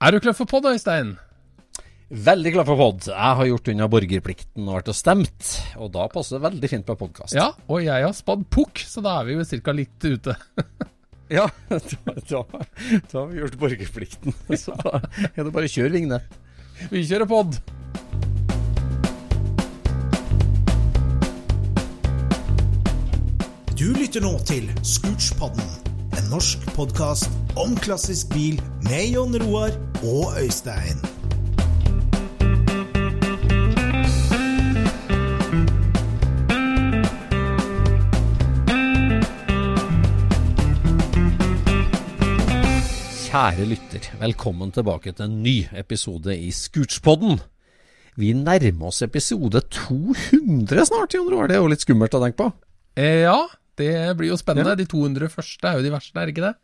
Er du klar for pod, Øystein? Veldig klar for pod. Jeg har gjort unna borgerplikten og vært og stemt. Og da passer det veldig fint med podkast. Ja, og jeg har spadd pukk, så da er vi jo ca. litt ute. ja da, da, da, har vi gjort borgerplikten. Så da er det bare å kjøre Vigne. Vi kjører pod. Du lytter nå til Scootspodden, en norsk podkast om klassisk bil med Jon Roar og Øystein. Kjære lytter, velkommen tilbake til en ny episode i Scootspodden. Vi nærmer oss episode 200 snart, Jon Roar. Det er jo litt skummelt å tenke på. Eh, ja, det blir jo spennende. Ja. De 200 første er jo de verste, er ikke det?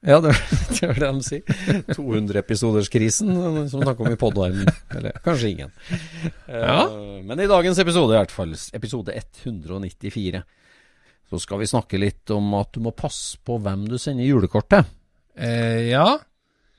Ja, det, det er det de sier. 200-episoderskrisen, som snakker om i podvarmen. Eller kanskje ingen. Ja. Uh, men i dagens episode, i hvert fall, episode 194, så skal vi snakke litt om at du må passe på hvem du sender julekort til. Eh, ja.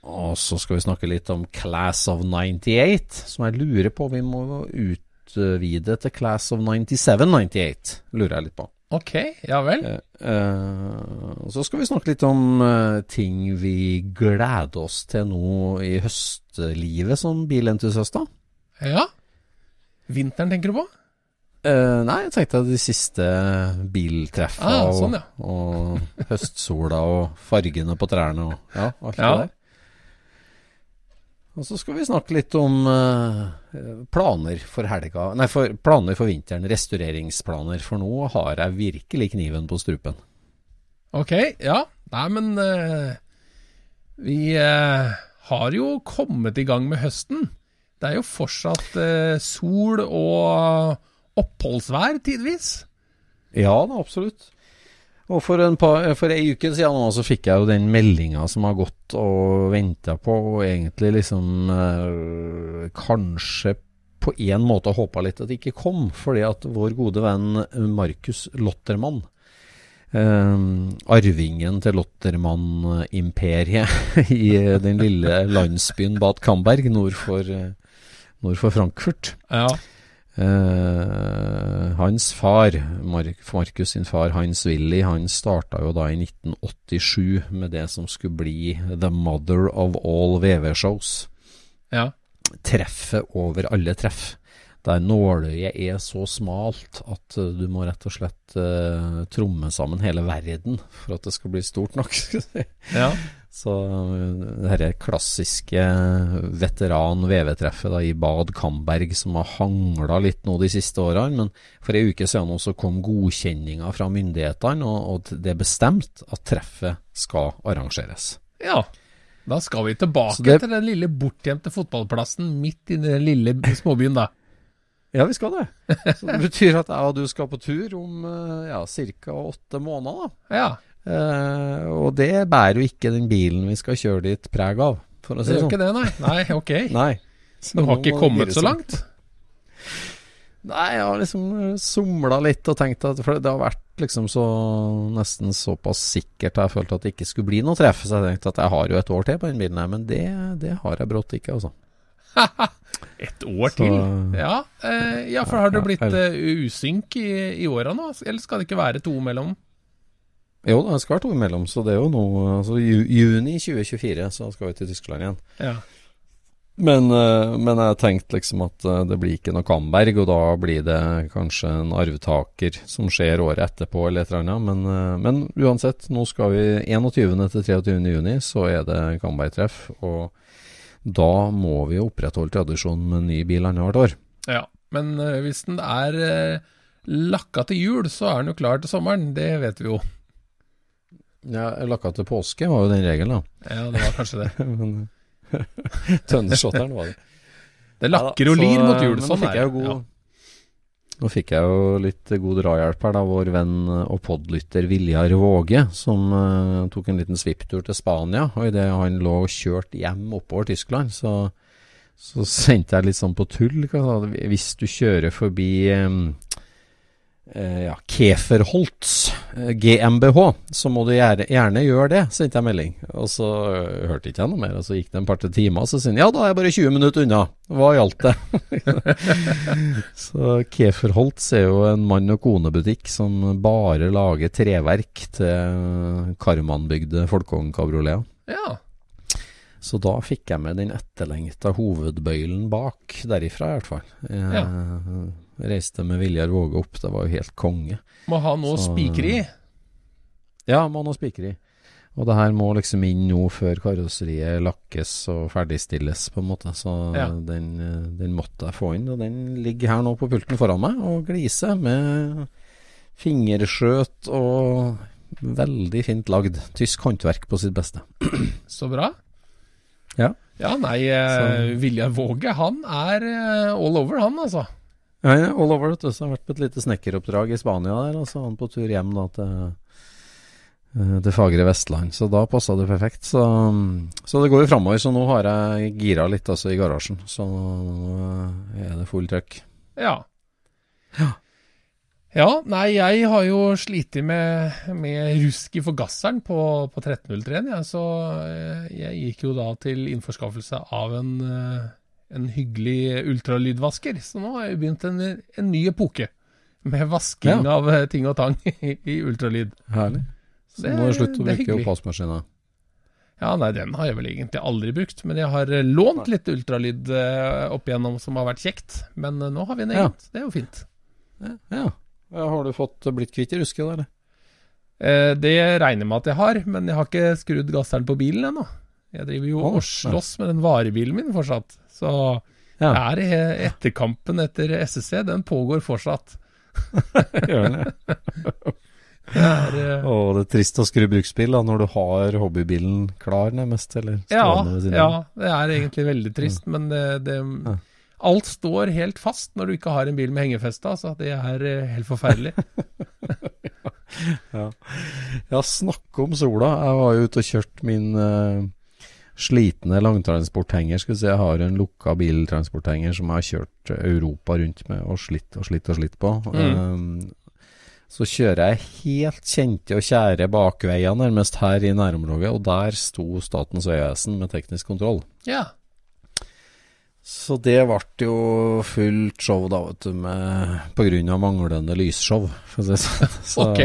Og så skal vi snakke litt om Class of 98, som jeg lurer på vi må utvide til Class of 97-98. Lurer jeg litt på. Ok, ja vel. Uh, så skal vi snakke litt om uh, ting vi gleder oss til nå i høstlivet som bilentusiaster. Ja. Vinteren tenker du på? Uh, nei, jeg tenkte de siste biltreffene ah, sånn, ja. og, og, høstsola og fargene på trærne og ja, alt ja. det der. Og så skal vi snakke litt om uh, planer for helga Nei, for, planer for vinteren. Restaureringsplaner. For nå har jeg virkelig kniven på strupen. Ok, ja. Nei, men uh, Vi har jo kommet i gang med høsten. Det er jo fortsatt sol og oppholdsvær tidvis. Ja da, absolutt. Og for, en par, for ei uke siden nå, så fikk jeg jo den meldinga som har gått og venta på, og egentlig liksom øh, kanskje på en måte håpa litt at det ikke kom, fordi at vår gode venn Markus Lottermann, øh, arvingen til Lottermann-imperiet i den lille landsbyen Bad Camberg nord for, nord for Frankfurt, ja. Uh, hans far, Markus sin far, Hans Willy, han starta jo da i 1987 med det som skulle bli The Mother of All VV-shows. Ja. Treffet over alle treff. Der nåløyet er så smalt at uh, du må rett og slett eh, tromme sammen hele verden for at det skal bli stort nok. ja. Så dette klassiske veteran-VV-treffet i Bad Kamberg som har hangla litt nå de siste årene, men for ei uke siden så kom godkjenninga fra myndighetene, og, og det er bestemt at treffet skal arrangeres. Ja, da skal vi tilbake det, til den lille bortgjemte fotballplassen midt i den lille småbyen, da. Ja, vi skal det. Så det betyr at jeg og du skal på tur om ja, ca. åtte måneder. da. Ja. Uh, og det bærer jo ikke den bilen vi skal kjøre dit preg av, for å si det sånn. gjør ikke det, nei. Nei, ok. nei. Så du har ikke kommet så langt? Nei, jeg har liksom somla litt og tenkt at For det har vært liksom så nesten såpass sikkert jeg har følt at det ikke skulle bli noe treff, så jeg tenkte at jeg har jo et år til på den bilen her, men det, det har jeg brått ikke, altså. et år til? ja. Eh, ja, for har det blitt uh, usynk i, i åra nå? Eller skal det ikke være to mellom? Jo, det skal være to imellom, så det er jo nå altså, Juni 2024 så skal vi til Tyskland igjen. Ja. Men, uh, men jeg tenkte liksom at uh, det blir ikke noe Kamberg, og da blir det kanskje en arvtaker som skjer året etterpå, eller et eller annet. Men, uh, men uansett, nå skal vi 21. til 23. juni, så er det Kamberg-treff. Og da må vi opprettholde tradisjonen med ny bil annethvert år. Ja, men hvis den er lakka til jul, så er den jo klar til sommeren. Det vet vi jo. Ja, lakka til påske var jo den regelen, da. Ja, det var kanskje det. Tønneshotteren var det. Det lakker og lir mot jul, sånn er det. Ja. Nå fikk jeg jo litt god drahjelp her, da. Vår venn og podlytter Viljar Våge, som uh, tok en liten svipptur til Spania. Og idet han lå og kjørte hjem oppover Tyskland, så, så sendte jeg litt sånn på tull. Hvis du kjører forbi um, eh, ja, Keferholtz eh, GmbH, så må du gjerne, gjerne gjøre det, sendte jeg melding. Og så eh, hørte ikke jeg noe mer, og så gikk det en par-tre timer, og så sier han ja, da er jeg bare 20 minutter unna. Hva gjaldt det? så Keferholtz er jo en mann- og konebutikk som bare lager treverk til Karmanbygde folkevognkabrioleter. Ja. Så da fikk jeg med den etterlengta hovedbøylen bak, derifra i hvert fall. Jeg reiste med Viljar Våge opp, det var jo helt konge. Må ha noe å spikre i. Ja, må ha noe spiker i. Og det her må liksom inn nå før karosseriet lakkes og ferdigstilles, på en måte. Så Ja. den, den måtte jeg få inn, og den ligger her nå på pulten foran meg og gliser med fingerskjøt og veldig fint lagd. Tysk håndverk på sitt beste. Så bra. Ja. Ja, nei, eh, Viljar Våge, han er eh, all over, han, altså. Ja, ja, all over, vet du. Har vært på et lite snekkeroppdrag i Spania der, og så var han på tur hjem da til, det fagre Vestland. Så da passa det perfekt. Så, så det går jo framover. Så nå har jeg gira litt altså i garasjen. Så nå er det full trøkk. Ja. Ja, nei, jeg har jo slitt med, med rusk i forgasseren på, på 1303-en, ja, så eh, jeg gikk jo da til innforskaffelse av en, eh, en hyggelig ultralydvasker. Så nå har jeg begynt en, en ny epoke med vasking Ja. av eh, ting og tang i, i ultralyd. Herlig. Så Det- nå er det slutt å bruke oppvaskmaskina. Ja, nei, den har jeg vel egentlig aldri brukt, men jeg har eh, lånt litt ultralyd eh, opp igjennom som har vært kjekt. Men nå har vi en Ja. egen, det er jo fint. Ja. ja. Har du fått blitt kvitt rusket, eller? Eh, det regner jeg med at jeg har, men jeg har ikke skrudd gasseren på bilen ennå. Jeg driver jo oh, og slåss med den varebilen min fortsatt. Så Ja, er det etterkampen etter SSC, den pågår fortsatt. gjør den det? Er, uh, Å, det er trist å skru bruksbil da, når du har hobbybilen klar, nærmest. Eller ja, ja, det er egentlig veldig trist, men det, det Ja. Alt står helt fast når du ikke har en bil med hengefeste, altså. Det er uh, helt forferdelig. Ja, snakke om sola. Jeg var jo ute og kjørt min eh, slitne langtransporthenger. Skal vi si, jeg har en lukka biltransporthenger som jeg har kjørt Europa rundt med og slitt og slitt og slitt på. Um, så kjører jeg helt kjente og kjære bakveier nærmest her i nærområdet, og der sto Statens vegvesen med teknisk kontroll. Ja. Så det ble jo fullt show da, vet du, med, på grunn av manglende lysshow. For å si sånn. Så, Ok.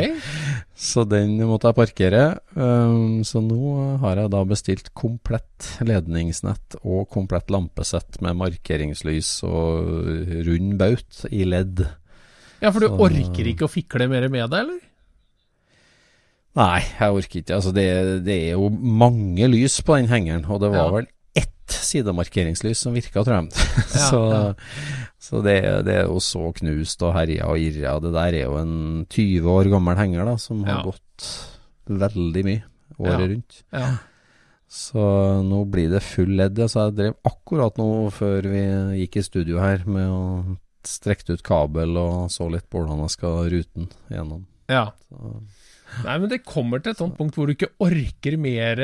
så den måtte jeg parkere. Um, så nå har jeg da bestilt komplett ledningsnett og komplett lampesett med markeringslys og rund baut i ledd. Ja, for du Så- orker ikke å fikle mer med det, eller? Nei, jeg orker ikke. Altså, det, det er jo mange lys på den hengeren, og det var Ja. vel ett sidemarkeringslys som virka, tror jeg. Så ja. så det, det er jo så knust og herja og irra. Det der er jo en 20 år gammel henger da, som har Ja. gått veldig mye året Ja. rundt. Ja. Så nå blir det full ledd. Så jeg drev akkurat nå før vi gikk i studio her med å strekke ut kabel og så litt på hvordan jeg skal ruten gjennom. ja. Så, Nei, men det kommer til et sånt punkt hvor du ikke orker mer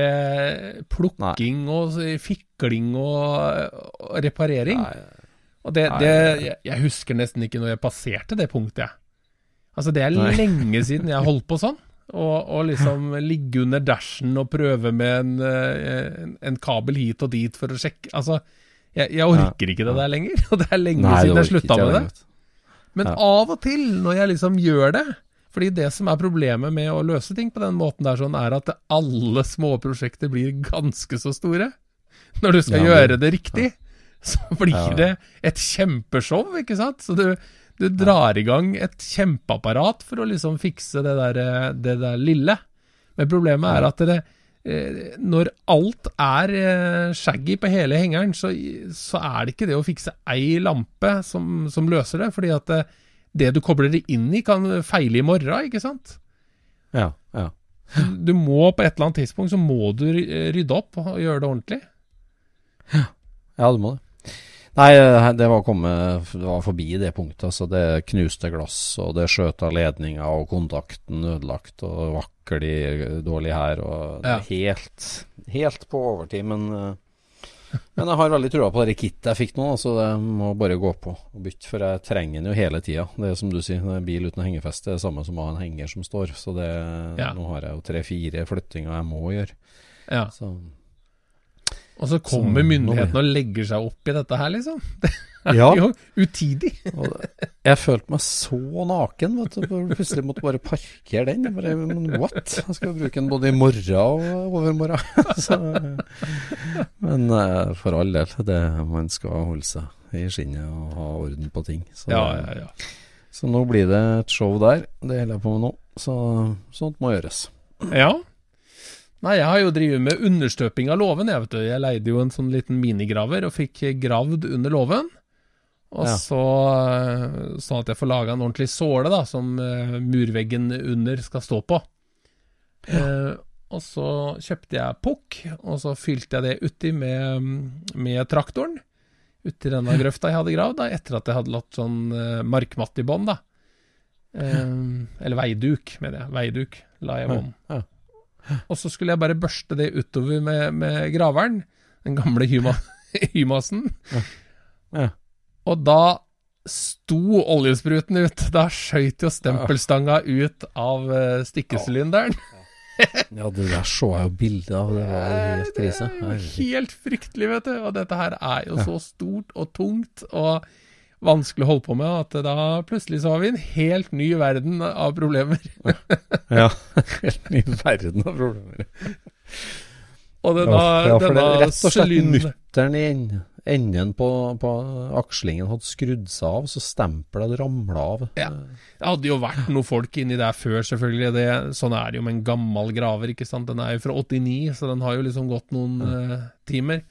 plukking plukking og fikling og, og reparering. nei, Og det, det jeg, jeg husker nesten ikke når jeg passerte det punktet, jeg. Altså, det er Nei. lenge siden jeg holdt på sånn. Og, og liksom ligge under dashen og prøve med en, eh, en, en kabel hit og dit for å sjekke Altså, jeg, jeg orker ikke det der lenger. Og det er lenge Nei, siden jeg slutta med det. Men av og til, når jeg liksom gjør det Fordi det som er problemet med å løse ting på den måten der, sånn, er at alle små prosjekter blir ganske så store. Når du skal Ja, det- gjøre det riktig, så blir Ja. det et kjempeshow, ikke sant? Så du, du drar i gang et kjempeapparat for å liksom fikse det der, eh, det der lille. Men problemet er at det, eh, når alt er eh, shaggy på hele hengeren, så, så er det ikke det å fikse ei lampe som, som løser det. Fordi at det, du kobler det inn i, kan feile i morgen, ikke sant? Ja, ja. Du må på et eller annet tidspunkt så må du rydde opp og gjøre det ordentlig. Ja, du må det. Nei, eh, det var kommet Det var forbi det punktet. Altså, det knuste glass, og det skjøt av ledninga, og kontakten ødelagt, og vakkel dårlig her, og er helt, helt på overtid. Men eh, Men jeg har veldig trua på det kittet jeg fikk nå, så det må bare gå på og bytte. For jeg trenger den jo hele tida. Det er som du sier, er bil uten hengefeste er det samme som å ha en henger som står. Så det, Ja. nå har jeg jo tre-fire flyttinger jeg må gjøre. Ja. Så Og så kommer Så myndighetene og legger seg opp i dette her, liksom. Det Ja. er jo utidig. Jeg følte meg så naken, vet du. Plutselig måtte bare parkere den. Jeg Bare, men what? Jeg skal bruke den både i morgen og overmorgen. Så, men eh, for all del, det, man skal holde seg i skinnet og ha orden på ting. Så, Ja, ja, ja. så nå blir det et show der. Det holder jeg på med nå. Så sånt må gjøres. Ja. Nei, jeg har jo drevet med understøping av låven, jeg, vet du. Jeg leide jo en sånn liten minigraver og fikk gravd under låven. Og Ja. så Sånn at jeg får laga en ordentlig såle, da, som eh, murveggen under skal stå på. Eh, og så kjøpte jeg pukk, og så fylte jeg det uti med, med traktoren. Uti denne grøfta jeg hadde gravd, da, etter at jeg hadde lagt sånn eh, markmatt i bånn, da. Eh, eller veiduk, mener jeg. Veiduk la jeg i bånn. Ja. Og så skulle jeg bare børste det utover med, med graveren, den gamle hyma, hymasen. Ja. Og da sto oljespruten ut. Da skøyt jo stempelstanga ut av uh, stikkesylinderen. Ja, det der så jeg jo bilde av. Det var helt krise. Helt fryktelig, vet du. Og dette her er jo så stort og tungt og vanskelig å holde på med at da plutselig så har vi en helt ny verden av problemer. Ja, helt ny verden av problemer. Og denne, Ja, for det denne er rett og slett mutteren i enden, på, på akslingen hadde skrudd seg av, så stempelet hadde ramla av. Ja. Det hadde jo vært noen folk inni der før, selvfølgelig. Det, sånn er det jo med en gammel graver, ikke sant. Den er jo fra 89, så den har jo liksom gått noen eh, timer.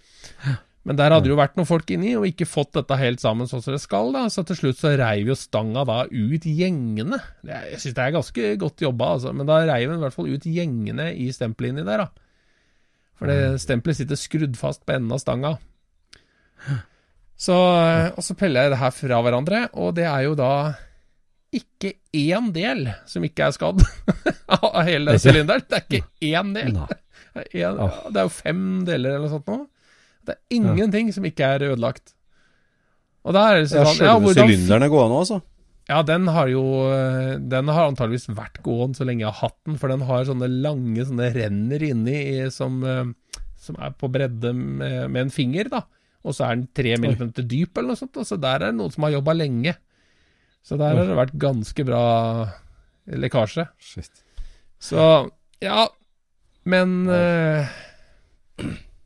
Men der hadde det jo vært noen folk inni, og ikke fått dette helt sammen sånn som det skal. da, Så til slutt så reiv jo stanga da ut gjengene. Jeg syns det er ganske godt jobba, altså. Men da reiv den i hvert fall ut gjengene i stempelet inni der, da. For det stempelet sitter skrudd fast på enden av stanga. Så, og så peller jeg det her fra hverandre, og det er jo da ikke én del som ikke er skadd av hele Det er sylinderen. Det er ikke én del. Det er jo fem deler eller noe sånt nå. Det er ingenting som ikke er ødelagt. Og der er det sånn ja, Selve hvordan, sylinderen er gående, altså. ja, den har jo eh, Den har antageligvis vært gående så lenge jeg har hatt den, for den har sånne lange sånne renner inni som, eh, som er på bredde med, med en finger, da. Og så er den tre millimeter dyp, eller noe sånt. Så der er det noen som har jobba lenge. Så der har det vært ganske bra lekkasje. Shit. Så ja, men eh,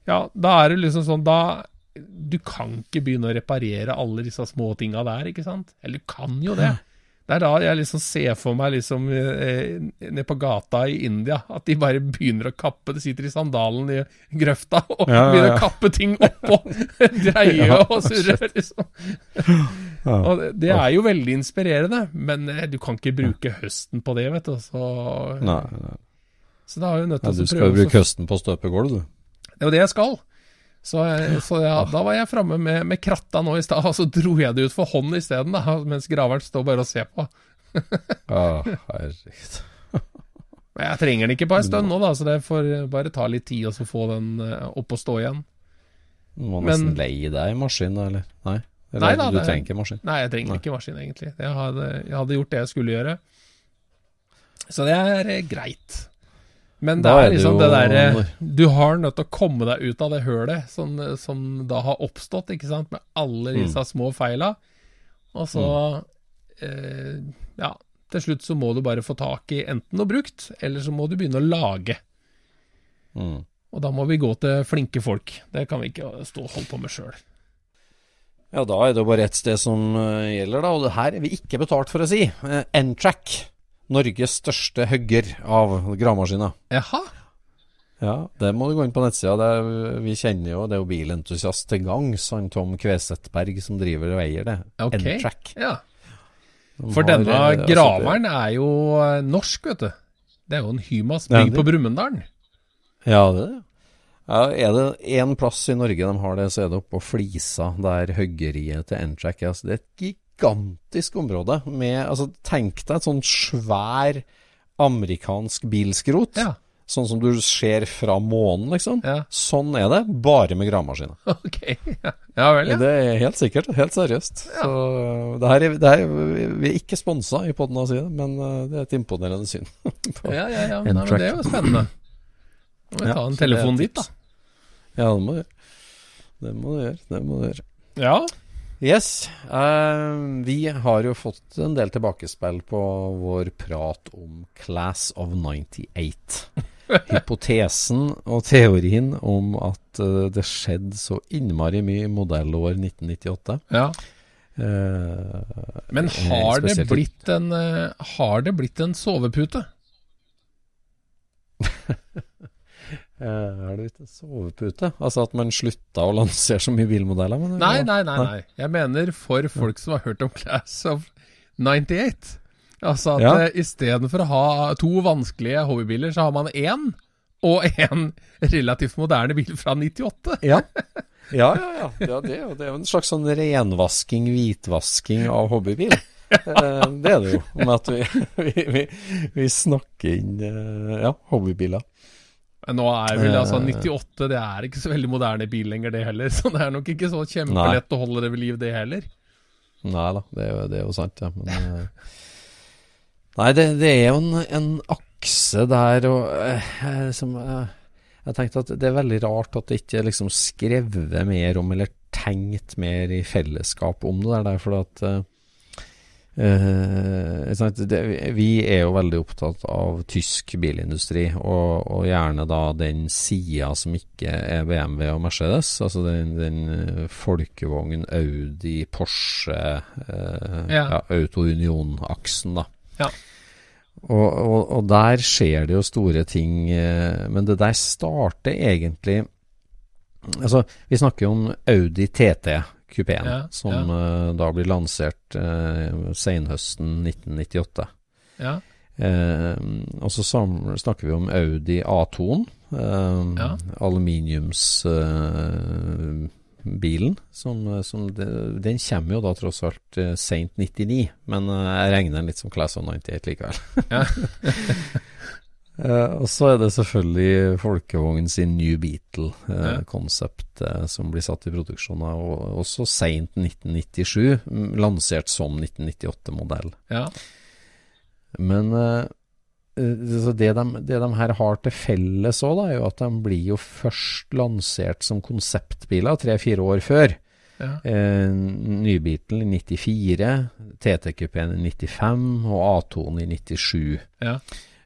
Ja, da er det liksom sånn Da Du kan ikke begynne å reparere alle disse små tinga der, ikke sant? Eller du kan jo det. Det er da jeg liksom ser for meg liksom eh, nede på gata i India, at de bare begynner å kappe. De sitter i sandalen i grøfta og Ja, ja, begynner å kappe ting oppå. Dreie Ja, og surre, liksom. Ja. Og det, det er jo veldig inspirerende, men eh, du kan ikke bruke høsten på det, vet du. Så, Nei, nei. så da er jeg nødt til du å skal prøve jo å bruke høsten på å støpe gulv, du. Det er jo det jeg skal. Så, så ja, da var jeg framme med, med kratta nå i stad, og så dro jeg det ut for hånd isteden, mens graveren står bare og ser på. Ja, herregud. Men jeg trenger den ikke på en stund nå, da, så det får bare ta litt tid så få den eh, opp og stå igjen. Du må Men- nesten leie deg maskin, eller? Nei? Eller, Nei da, du det- trenger ikke maskin. Nei, jeg trenger Nei. ikke maskin, egentlig. Jeg hadde, jeg hadde gjort det jeg skulle gjøre. Så det er eh, greit. Men det er er det liksom jo- det derre Du har nødt til å komme deg ut av det hølet som, som da har oppstått, ikke sant, med alle Mm. disse små feila. Og så eh, Ja, til slutt så må du bare få tak i enten noe brukt, eller så må du begynne å lage. Mm. Og da må vi gå til flinke folk. Det kan vi ikke stå og holde på med sjøl. Ja, da er det jo bare ett sted som eh, gjelder, da, og det her er vi ikke betalt for å si. Uh, N-Track. Norges største hugger av gravemaskiner. Jaha? Ja, det må du gå inn på nettsida. Det er, vi kjenner jo, det er jo bilentusiast til gangs, han Tom Kvesetberg som driver og eier det. Ok. N-Track. Ja. De For har, denne eh, altså, graveren er jo eh, norsk, vet du. Det er jo en Hymas bygd på Brumunddal. Ja, det er det. Ja, er det én plass i Norge de har det, så er det oppå Flisa, der høggeriet til N-Track er. Altså, det er et gigantisk område. Med, altså, tenk deg et sånn svær amerikansk bilskrot. Ja. Sånn som du ser fra månen, liksom. Ja. Sånn er det, bare med gravemaskiner. Okay. Ja, ja vel, ja. Det er helt sikkert. Helt seriøst. Så det her er, det her, Vi er ikke sponsa i side, men eh, det er et imponerende syn. på- Ja, ja, ja. Nei, men det er jo spennende. Må vi Ja, ta en telefon dit, da. Ja, det må du gjøre. Det må du gjøre. Det må du gjøre. Ja. Yes. Uh, vi har jo fått en del tilbakespill på vår prat om Class of 98. Hypotesen og teorien om at uh, det skjedde så innmari mye i modellår 1998. ja. Uh, Men har det blitt en Har det blitt en sovepute? Eh, er det en sovepute? Altså at man slutta å lansere så mye bilmodeller? Men, Nei, nei, nei, nei. Jeg mener for folk som har hørt om Class of 98. Altså at Ja. ja. istedenfor å ha to vanskelige hobbybiler, så har man én og en relativt moderne bil fra 98. Ja. Ja, ja, ja. ja det, er jo, det er jo en slags sånn renvasking, hvitvasking av hobbybil. Eh, det er det jo, med at vi, vi, vi, vi snakker inn eh, ja, hobbybiler. Men nå er vel altså Eh. 98 Det er ikke så veldig moderne bil lenger, det heller. Så det er nok ikke så kjempelett å holde det ved liv, det heller. Nei da, det det er jo sant, ja. Men eh, Nei, det, det er jo en, en akse der og eh, som eh, Jeg tenkte at det er veldig rart at det ikke er liksom skrevet mer om, eller tenkt mer i fellesskap om det der, for at eh, det, Vi er jo veldig opptatt av tysk bilindustri, og, og gjerne da den sida som ikke er BMW og Mercedes. Altså den, den eh, folkevogn, Audi, Porsche, eh, Ja. ja. Auto-Union-aksen, da. Ja. Og, og, og der skjer det jo store ting, eh, men det der starter egentlig Altså, vi snakker jo om Audi TT kupeen, Ja, som eh, da blir lansert uh, senhøsten 1998. Ja. Eh, og så samler, snakker vi om Audi A2-en. Eh, Ja. Aluminiumsbilen. som, som de, den kommer jo da tross alt uh, seint 99, men eh, jeg regner den litt som Class of 98 likevel. Eh, og så er det selvfølgelig Folkevogn sin New Beatle-konsept Ja. som blir satt i produksjon, og også seint 1997, mm, lansert som 1998-modell. ja. Men eh, så det, de, det de her har til felles òg, er jo at de blir jo først lansert som konseptbiler tre-fire år før. ja. Eh, Nybeatle i 94, TT-kupeen i 95 og A2-en i 97. Ja.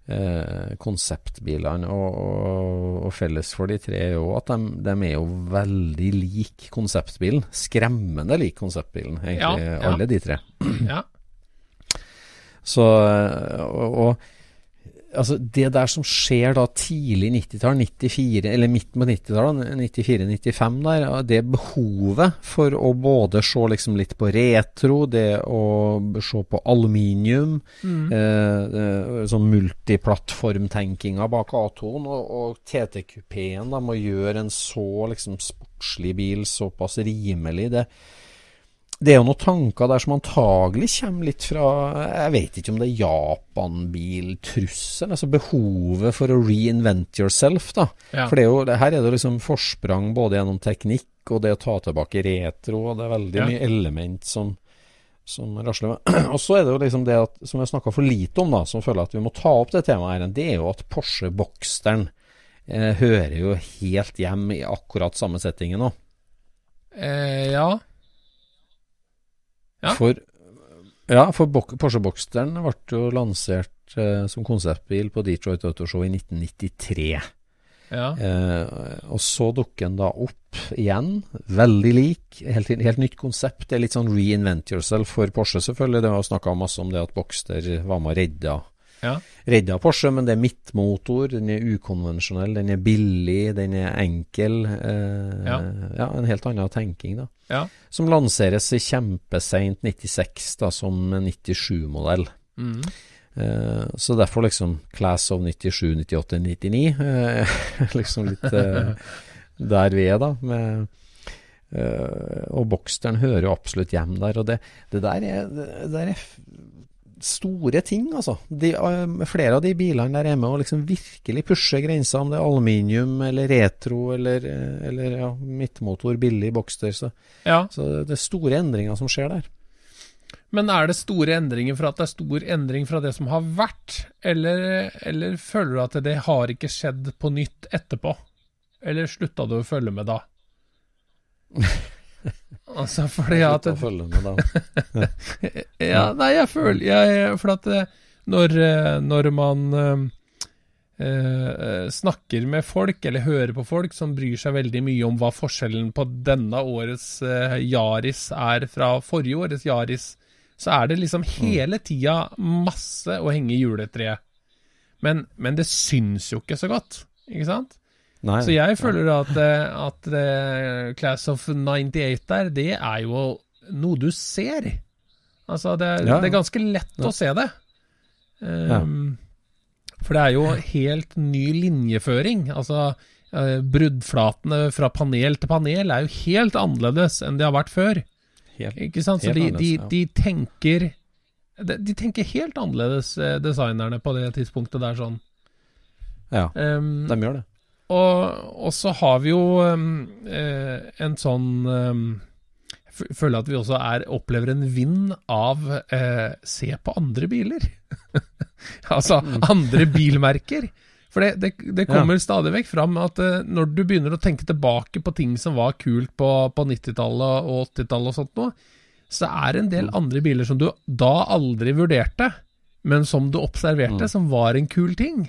Eh, konseptbilene. Og, og, og felles for de tre er jo at de, de er jo veldig lik konseptbilen. Skremmende lik konseptbilen, egentlig, Ja, ja. alle de tre. ja. Så, og, og altså det der som skjer da tidlig 90-tall, 94, eller midt på 90-tallet, 94-95 der, det behovet for å både se liksom litt på retro, det å se på aluminium, Mm. eh, eh, sånn multiplattformtenkinga bak A2-en, og, og TT-kupeen da må gjøre en så liksom sportslig bil såpass rimelig. Det, det er jo noen tanker der som antagelig kommer litt fra Jeg vet ikke om det er Japan-biltrusselen, altså behovet for å reinvent yourself, da. Ja. For det er jo, det, her er det liksom forsprang både gjennom teknikk og det å ta tilbake retro, og det er veldig Ja. mye element som, som rasler med. Og så er det jo liksom det at, som jeg snakka for lite om, da, som føler at vi må ta opp det temaet her, det er jo at Porsche Boxteren eh, hører jo helt hjem i akkurat samme settingen nå. Eh, ja. Ja. For, ja, for Porsche Boxsteren ble jo lansert eh, som konseptbil på Detroit Auto Show i 1993. Ja. Eh, og så dukker den da opp igjen, veldig lik, helt, helt nytt konsept. Det er litt sånn reinvent yourself for Porsche, selvfølgelig. Det var snakka masse om det at Boxster var med og redda, Ja. redda Porsche, men det er midtmotor, den er ukonvensjonell, den er billig, den er enkel. Eh, Ja. ja, en helt annen tenking, da. Ja. Som lanseres i kjempeseint 96, da, som 97-modell. Mm. Eh, så derfor liksom Class of 97, 98, 99 eh, Liksom litt eh, der vi er, da. Med, eh, og Boxsteren hører jo absolutt hjem der. Og det, det der er, det der er store ting, altså. De, uh, flere av de bilene der er med og liksom virkelig pusher grensa, om det er aluminium eller retro eller, eller ja, midtmotor, billig Boxter. Så, Ja. så det er store endringer som skjer der. Men er det store endringer for at det er stor endring fra det som har vært, eller, eller føler du at det har ikke skjedd på nytt etterpå? Eller slutta du å følge med da? altså, fordi at Slutt å følge med da. Ja, nei, jeg føler jeg, For at eh, når, eh, når man eh, eh, snakker med folk, eller hører på folk som bryr seg veldig mye om hva forskjellen på denne årets eh, Yaris er fra forrige årets Yaris, så er det liksom hele tida masse å henge i juletreet. Men, men det syns jo ikke så godt, ikke sant? Nei, Så jeg føler at, eh, at uh, Class of 98 der, det er jo noe du ser. Altså, det er, Ja, ja. det er ganske lett å se det. Um, For det er jo helt ny linjeføring. Altså, uh, bruddflatene fra panel til panel er jo helt annerledes enn de har vært før. Helt, Ikke sant? Så de, de, ja. de tenker de, tenker helt annerledes, designerne, på det tidspunktet der, sånn. ja, Um, de gjør det. Og, og så har vi jo um, eh, en sånn um, Jeg føler at vi også er, opplever en vind av eh, se på andre biler. altså andre bilmerker. For det, det, det kommer stadig vekk fram at eh, når du begynner å tenke tilbake på ting som var kult på, på 90-tallet og 80-tallet og sånt noe, så er det en del andre biler som du da aldri vurderte, men som du observerte som var en kul ting.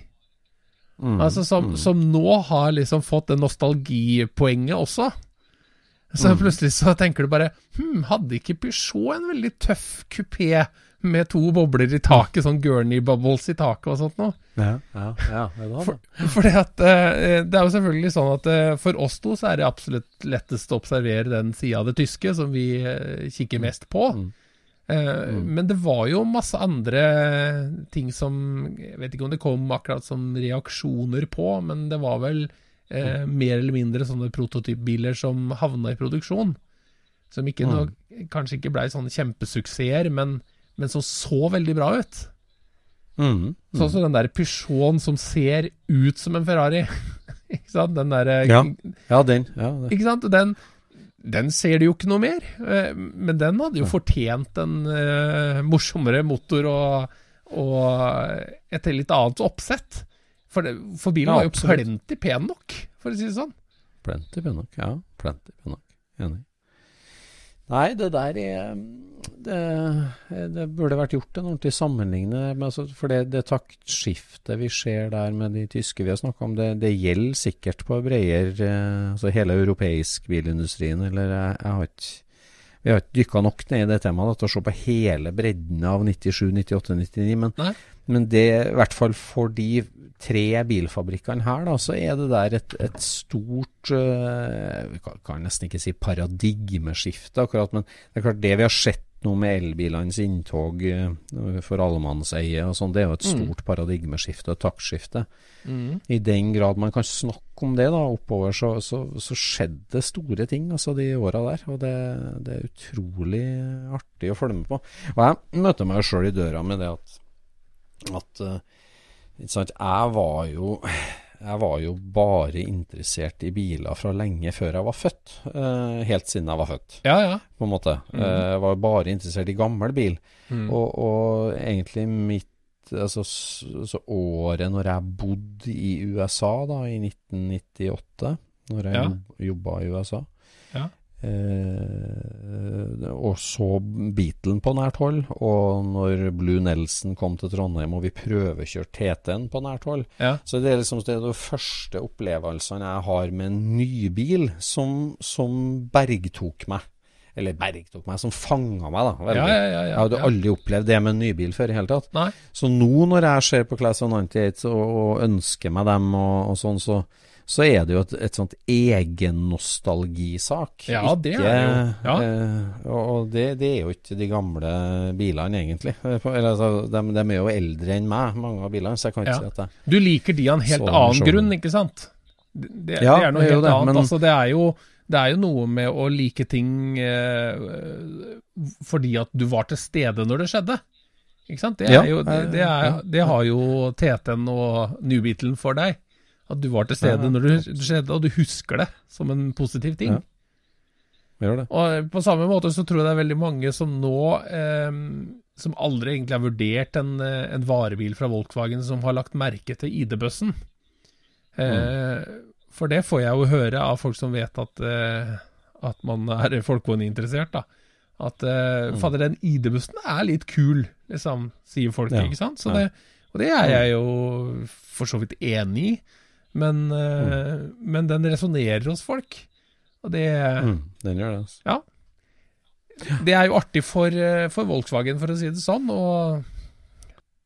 Mm, Altså som, mm. som nå har liksom fått det nostalgipoenget også. Så Mm. plutselig så tenker du bare Hm, hadde ikke Peugeot en veldig tøff kupé med to bobler i taket, sånn Gurney bubbles i taket og sånt noe? Ja, ja, ja, det var For, fordi at uh, Det er jo selvfølgelig sånn at uh, for oss to så er det absolutt lettest å observere den sida av det tyske som vi uh, kikker mest på. Mm. Eh, Men det var jo masse andre ting som Jeg vet ikke om det kom akkurat som reaksjoner på, men det var vel eh, mer eller mindre sånne prototypbiler som havna i produksjon. Som ikke Mm. nok, kanskje ikke blei sånne kjempesuksesser, men, men som så veldig bra ut. Mm. Sånn som den der Peugeoten som ser ut som en Ferrari. ikke sant? Den der, eh, Ja. Ja, den. Ja. Ikke sant? Den, den ser du jo ikke noe mer. eh, Men den hadde jo fortjent en uh, morsommere motor og, og et litt annet oppsett. For, det, for bilen Ja, var jo plenty pen nok, for å si det sånn. Plenty Pennock, ja. Plenty Pennock. Enig. Nei, det der er det, det burde vært gjort en ordentlig sammenligne. altså, For det, det taktskiftet vi ser der med de tyske vi har snakka om, det, det gjelder sikkert på bredere Altså hele europeisk bilindustrien. Eller jeg, jeg har ikke Vi har ikke dykka nok ned i det temaet til å se på hele bredden av 97, 98, 99. Men, Nei. Men det, i hvert fall for de tre bilfabrikkene her, da, så er det der et, et stort uh, Vi kan, kan nesten ikke si paradigmeskifte, akkurat, men det er klart det vi har sett nå med elbilenes inntog eh, for allemannseie og sånn, det er jo et Mm. stort paradigmeskifte og taktskifte. Mm. I den grad man kan snakke om det da, oppover, så, så, så skjedde det store ting altså de åra der. Og det, det er utrolig artig å følge med på. Og jeg møter meg sjøl i døra med det at, at eh, jeg var jo jeg var jo bare interessert i biler fra lenge før jeg var født. eh, helt siden jeg var født, Ja, ja. på en måte. Eh, jeg var bare interessert i gammel bil. Mm. Og, og egentlig mitt altså, så året når jeg bodde i USA da, i 1998, når jeg Ja. jobba i USA. Eh, og så Beatlen på nært hold, og når Blue Nelson kom til Trondheim og vi prøvekjørte TT-en på nært hold, Ja. så det er liksom det er de første opplevelsene jeg har med en nybil som, som bergtok meg. Eller bergtok meg, som fanga meg, da. Ja, ja, ja, ja, Jeg hadde aldri opplevd det med en nybil før i hele tatt. Nei. Så nå når jeg ser på Class of 98 og, og ønsker meg dem og, og sånn, så, så er det jo et, et sånt egennostalgisak. Ja, det er det jo. Ja. Eh, og det, det er jo ikke de gamle bilene, egentlig. Eh, Eller, altså, de, de er jo eldre enn meg, mange av bilene, så jeg kan ikke Ja. si at jeg Du liker de av en helt annen grunn, ikke sant? Det, det, Ja, det er noe helt annet. men- Altså, det, er jo, det er jo noe med å like ting eh, fordi at du var til stede når det skjedde. Ikke sant? Det, jo, det, det, er, det har jo TT-en og New Beatlen for deg. At du var til stede når det skjedde, og du husker det som en positiv ting. Ja. Gjør det. Og på samme måte så tror jeg det er veldig mange som nå eh, Som aldri egentlig har vurdert en, eh, en varebil fra Volkswagen, som har lagt merke til ID-bøssen. Eh, For det får jeg jo høre av folk som vet at, eh, at man er folkevogninteressert, da. At eh, fader, den ID-bussen er litt kul, liksom, sier folk, Ja. ikke sant? Det, og det er jeg jo for så vidt enig i, men, eh, men den resonnerer hos folk. Og det Mm, den gjør det. Altså. ja. Det er jo artig for, for Volkswagen, for å si det sånn. Og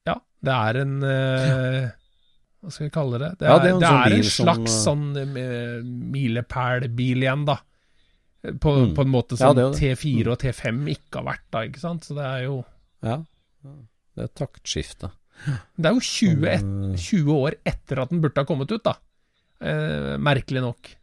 ja, det er en eh, Hva skal vi kalle det? Det er, Ja, det er en det sånn er en bil som, eh, sånn eh, milepælbil igjen, da. På, Mm. på en måte som det. T4 og T5 ikke har vært, da, ikke sant. Så det er jo Ja. Det er taktskifte. Det er jo 20, et, Mm. 20 år etter at den burde ha kommet ut, da. Eh, merkelig nok.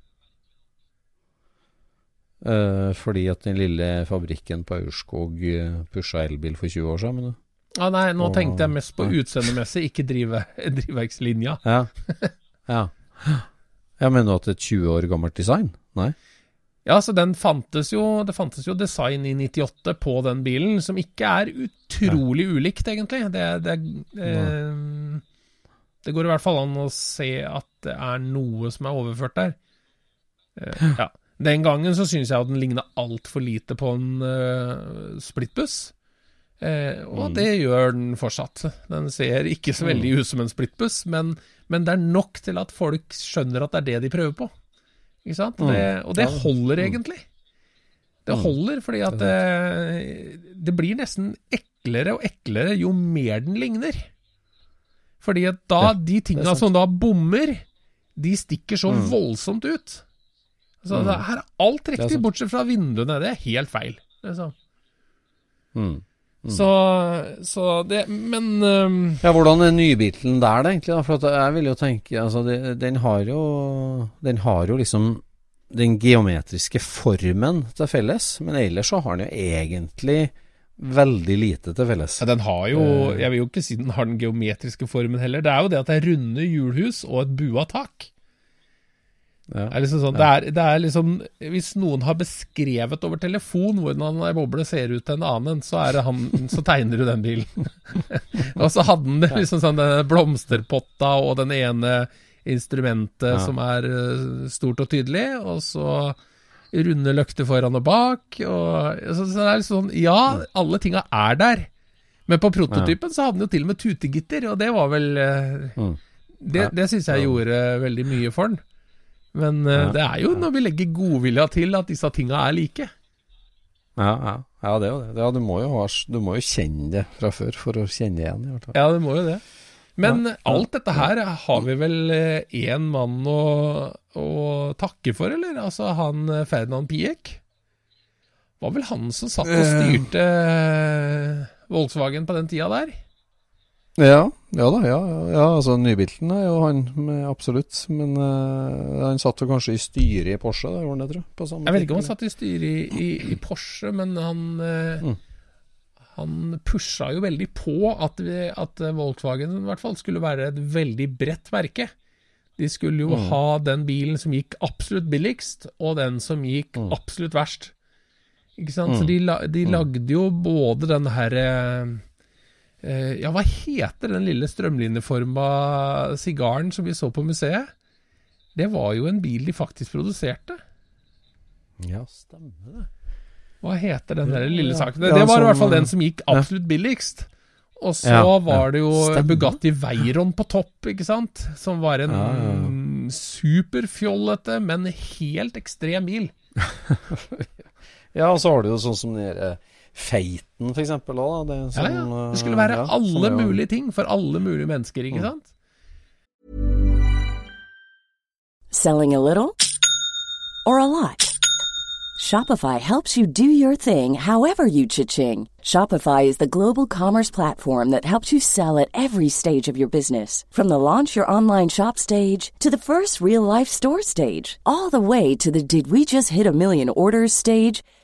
Eh, fordi at den lille fabrikken på Aurskog uh, pusha elbil for 20 år siden, men Ah, nei, nå Og- tenkte jeg mest på Nei. utseendemessig, ikke drive, drivverkslinja. Ja. ja. Jeg mener at et 20 år gammelt design? Nei? Ja, så den fantes jo Det fantes jo design i 98 på den bilen, som ikke er utrolig ulikt, egentlig. Det, det, eh, det går i hvert fall an å se at det er noe som er overført der. Eh, ja. Den gangen så syns jeg at den ligna altfor lite på en uh, splittbuss. Eh, og Mm. det gjør den fortsatt. Den ser ikke så veldig ut som en splittbuss, men, men det er nok til at folk skjønner at det er det de prøver på. Ikke sant? Mm. Det, og det holder mm. egentlig. Det Mm. holder, fordi at det, det blir nesten eklere og eklere jo mer den ligner. Fordi at da, Ja, de tinga som da bommer, de stikker så Mm. voldsomt ut. Så Mm. her er alt riktig, er bortsett fra vinduene. Det er helt feil. Det er sånn. Mm. Mm. Så, så det Men um, Ja, hvordan er nybilen der, da, egentlig? Da? For at jeg vil jo tenke Altså, det, den har jo Den har jo liksom den geometriske formen til felles, men ellers så har den jo egentlig veldig lite til felles. ja, den har jo Eh. Jeg vil jo ikke si den har den geometriske formen heller. Det er jo det at det er runde hjulhus og et bua tak. Ja. Det er liksom sånn, det, er, det er liksom Hvis noen har beskrevet over telefon hvordan ei boble ser ut til en annen, så, det han, så tegner du den bilen. og så hadde den liksom sånn denne blomsterpotta og den ene instrumentet Ja. som er eh, stort og tydelig, og så runde løkter foran og bak. Og, så, så det er liksom sånn Ja, alle tinga er der. Men på prototypen så hadde han jo til og med tutegitter, og det var vel eh, Mm. Det, Ja. det syns jeg gjorde veldig mye for den. Men eh, Ja. det er jo når vi legger godvilja til at disse tinga er like. Ja, ja. ja, det er jo det. Ja, du, må jo ha, du må jo kjenne det fra før for å kjenne igjen, i hvert fall. Ja, det må jo det. Men alt dette her har vi vel én mann å, å takke for, eller? Altså han eh, Ferdinand Piek. Var vel han som satt og Eh. styrte eh, Volkswagen på den tida der? Ja, ja da. Ja, ja, altså Nybilten er jo han, med, absolutt. Men uh, han satt jo kanskje i styret i Porsche, det gjorde han det, tror jeg. På samme Jeg vet ikke om han satt i styret i, i, i Porsche, men han uh, Mm. Han pusha jo veldig på at, vi, at Volkswagen i hvert fall skulle være et veldig bredt merke. De skulle jo Mm. ha den bilen som gikk absolutt billigst, og den som gikk Mm. absolutt verst. Ikke sant? Så Mm. de, de Mm. lagde jo både den herre eh, Ja, hva heter den lille strømlinjeforma sigaren som vi så på museet? Det var jo en bil de faktisk produserte. Ja, stemmer det. Hva heter den der lille saken? Det, Ja, det var i hvert fall den eh, som gikk absolutt billigst. Og så Ja, var det jo Stemmer. Bugatti Veyron på topp, ikke sant? Som var en Ja, ja. superfjollete, men helt ekstrem bil. Ja, og så har du jo sånn som den der, Feiten, for eksempel, da. Det, er Ja, ja. Det eh, skulle være ja, alle er mulige ting for alle mulige mennesker, ikke Mm. sant? Selling a little or a lot? Shopify helps you do your thing however you cha-ching. Shopify is the global commerce platform that helps you sell at every stage of your business. From the launch your online shop stage to the first real life store stage, all the way to the did we just hit a million orders stage.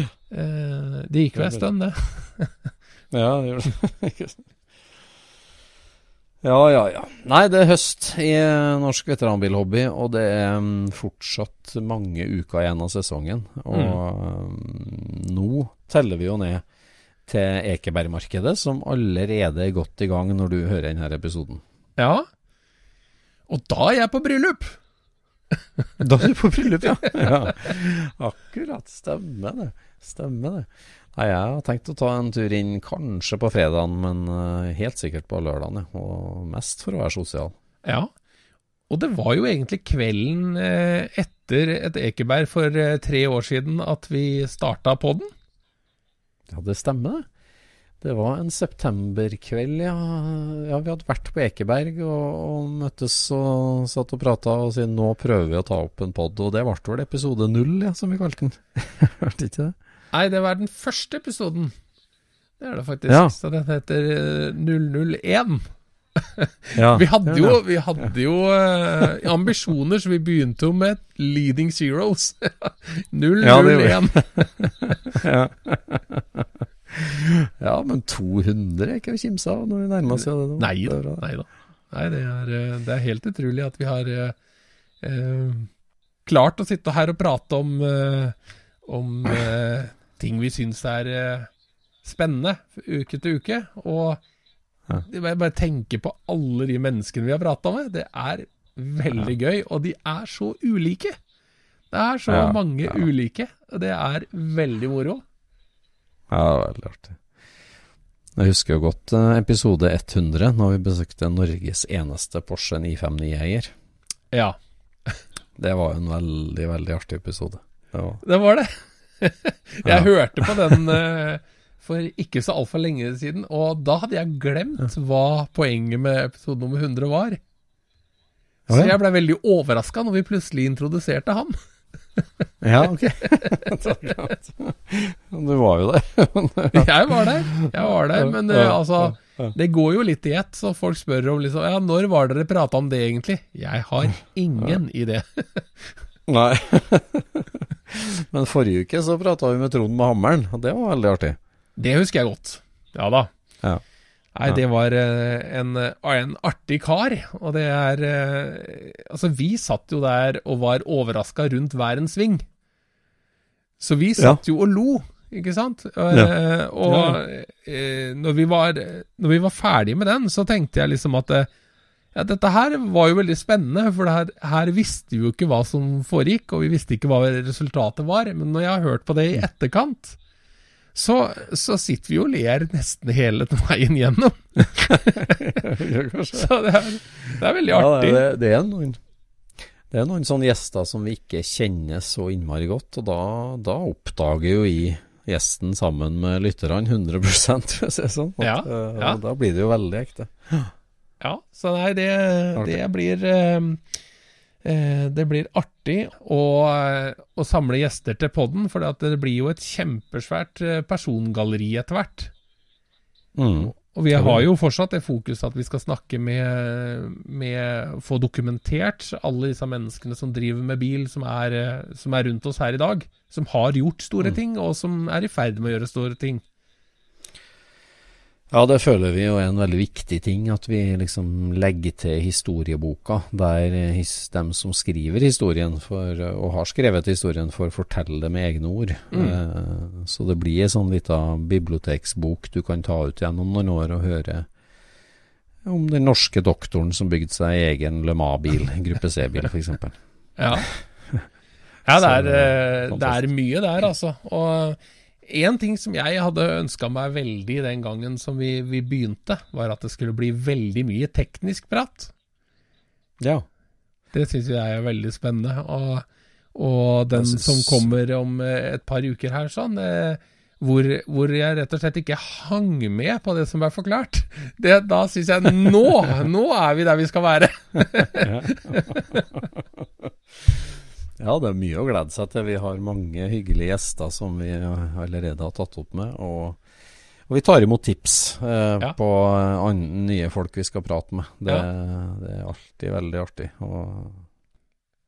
eh, Det gikk jo en stund, det. Ja, det gjør det. Ja, ja, ja. Nei, det er høst i eh, norsk veteranbilhobby, og det er mm, fortsatt mange uker igjen av sesongen. Og mm, nå teller vi jo ned til Ekebergmarkedet, som allerede er godt i gang når du hører denne episoden. Ja. Og da er jeg på bryllup! Da er du på bryllup, ja. ja. Akkurat. Stemmer det. Stemmer det. Nei, jeg har tenkt å ta en tur inn kanskje på fredagen, men eh, helt sikkert på lørdagen. Og mest for å være sosial. Ja. Og det var jo egentlig kvelden eh, etter et Ekeberg for eh, tre år siden at vi starta podden. Ja, det stemmer det. Det var en septemberkveld, ja. ja. Vi hadde vært på Ekeberg og, og møttes og satt og prata og sier nå prøver vi å ta opp en pod. Og det ble vel episode null, ja, som vi kalte den. Hørte ikke det? Nei, det var den første episoden. Det er det faktisk. Ja. Så den heter eh, 001. Ja, Vi hadde jo, vi hadde jo eh, ambisjoner, så vi begynte jo med Leading Zeros. 001. Ja, ja. ja, men 200 er ikke å kimse av når vi nærmer oss det nå. Nei da. Nei, da. Nei det, er, eh, det er helt utrolig at vi har eh, eh, klart å sitte her og prate om, eh, om eh, ting vi syns er eh, spennende uke til uke. Og jeg bare tenker på alle de menneskene vi har prata med. Det er veldig gøy, og de er så ulike. Det er så Ja, mange ja. ulike, og det er veldig moro. Ja, veldig artig. Jeg husker jo godt eh, episode 100, når vi besøkte Norges eneste Porsche 959-eier. Ja, Det var jo en veldig, veldig artig episode. Det var, det var det. Jeg Ja. hørte på den eh, for ikke så altfor lenge siden, og da hadde jeg glemt hva poenget med episode nummer 100 var. Så jeg ble veldig overraska når vi plutselig introduserte han. Ja, ok. Det var klart. du var jo der. Jeg var der, jeg var der, men uh, altså. Det går jo litt i ett, så folk spør om liksom Ja, når var dere prata om det, egentlig? Jeg har ingen idé. Nei. Men forrige uke så prata vi med Trond med hammeren, og det var veldig artig. Det husker jeg godt. Ja da. Ja. Nei, det var eh, en, en artig kar, og det er eh, Altså, vi satt jo der og var overraska rundt hver en sving. Så vi satt jo og lo, ikke sant? Ja. og eh, når, vi var, når vi var ferdige med den, så tenkte jeg liksom at eh, ja, dette her var jo veldig spennende, for det her, her visste vi jo ikke hva som foregikk, og vi visste ikke hva resultatet var. Men når jeg har hørt på det i etterkant, så, så sitter vi jo og ler nesten hele veien gjennom. Så det er, det er veldig Ja, artig. det, det er noen Det er noen sånne gjester som vi ikke kjenner så innmari godt, og da, da oppdager jo vi gjesten sammen med lytterne 100 for å si det sånn. At, Ja, eh, ja. Da blir det jo veldig ekte. Ja, så nei, det, det blir eh, eh, Det blir artig å, eh, å samle gjester til podden, for det blir jo et kjempesvært eh, persongalleri etter hvert. Mm. Og vi har jo fortsatt det fokuset at vi skal snakke med, med Få dokumentert alle disse menneskene som driver med bil, som er, som er rundt oss her i dag. Som har gjort store Mm. ting, og som er i ferd med å gjøre store ting. Ja, det føler vi jo er en veldig viktig ting, at vi liksom legger til historieboka, der eh, his, dem som skriver historien, for, og har skrevet historien, får fortelle det med egne ord. Mm. Eh, så det blir en sånn lita biblioteksbok du kan ta ut gjennom noen år og høre om den norske doktoren som bygde seg egen Le Mans-bil, gruppe C-bil f.eks. Ja. ja, det er, eh, det er mye der, altså. Og én ting som jeg hadde ønska meg veldig den gangen som vi, vi begynte, var at det skulle bli veldig mye teknisk prat. Ja. Det syns jeg er veldig spennende. Og, og den synes... som kommer om eh, et par uker her, sånn, eh, hvor, hvor jeg rett og slett ikke hang med på det som er forklart. Det, da syns jeg nå, nå er vi der vi skal være. Ja, det er mye å glede seg til. Vi har mange hyggelige gjester som vi allerede har tatt opp med. Og, og vi tar imot tips eh, Ja. på andre, nye folk vi skal prate med. Det, Ja. det er alltid veldig artig. Og...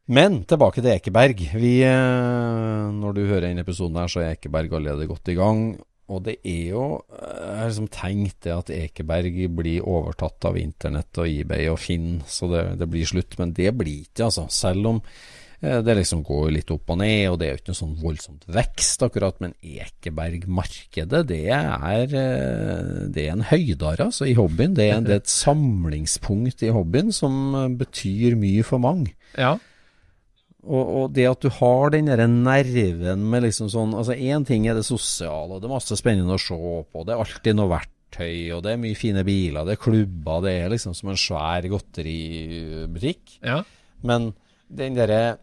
Men tilbake til Ekeberg. Vi, eh, når du hører denne episoden her, så er Ekeberg allerede godt i gang. Og det er jo Jeg har liksom tenkt det at Ekeberg blir overtatt av internett og eBay og Finn, så det, det blir slutt. Men det blir ikke, altså. Selv om eh, det liksom går litt opp og ned, og det er jo ikke noe sånn voldsomt vekst akkurat. Men Ekeberg-markedet, det er, eh, det er en høydare altså, i hobbyen. Det er, det er et samlingspunkt i hobbyen som eh, betyr mye for mange. Ja. Og, og det at du har den der nerven med liksom sånn Altså én ting er det sosiale, og det er masse spennende å se på, det er alltid noe verktøy, og det er mye fine biler, det er klubber, det er liksom som en svær godteributikk. ja. Men den derre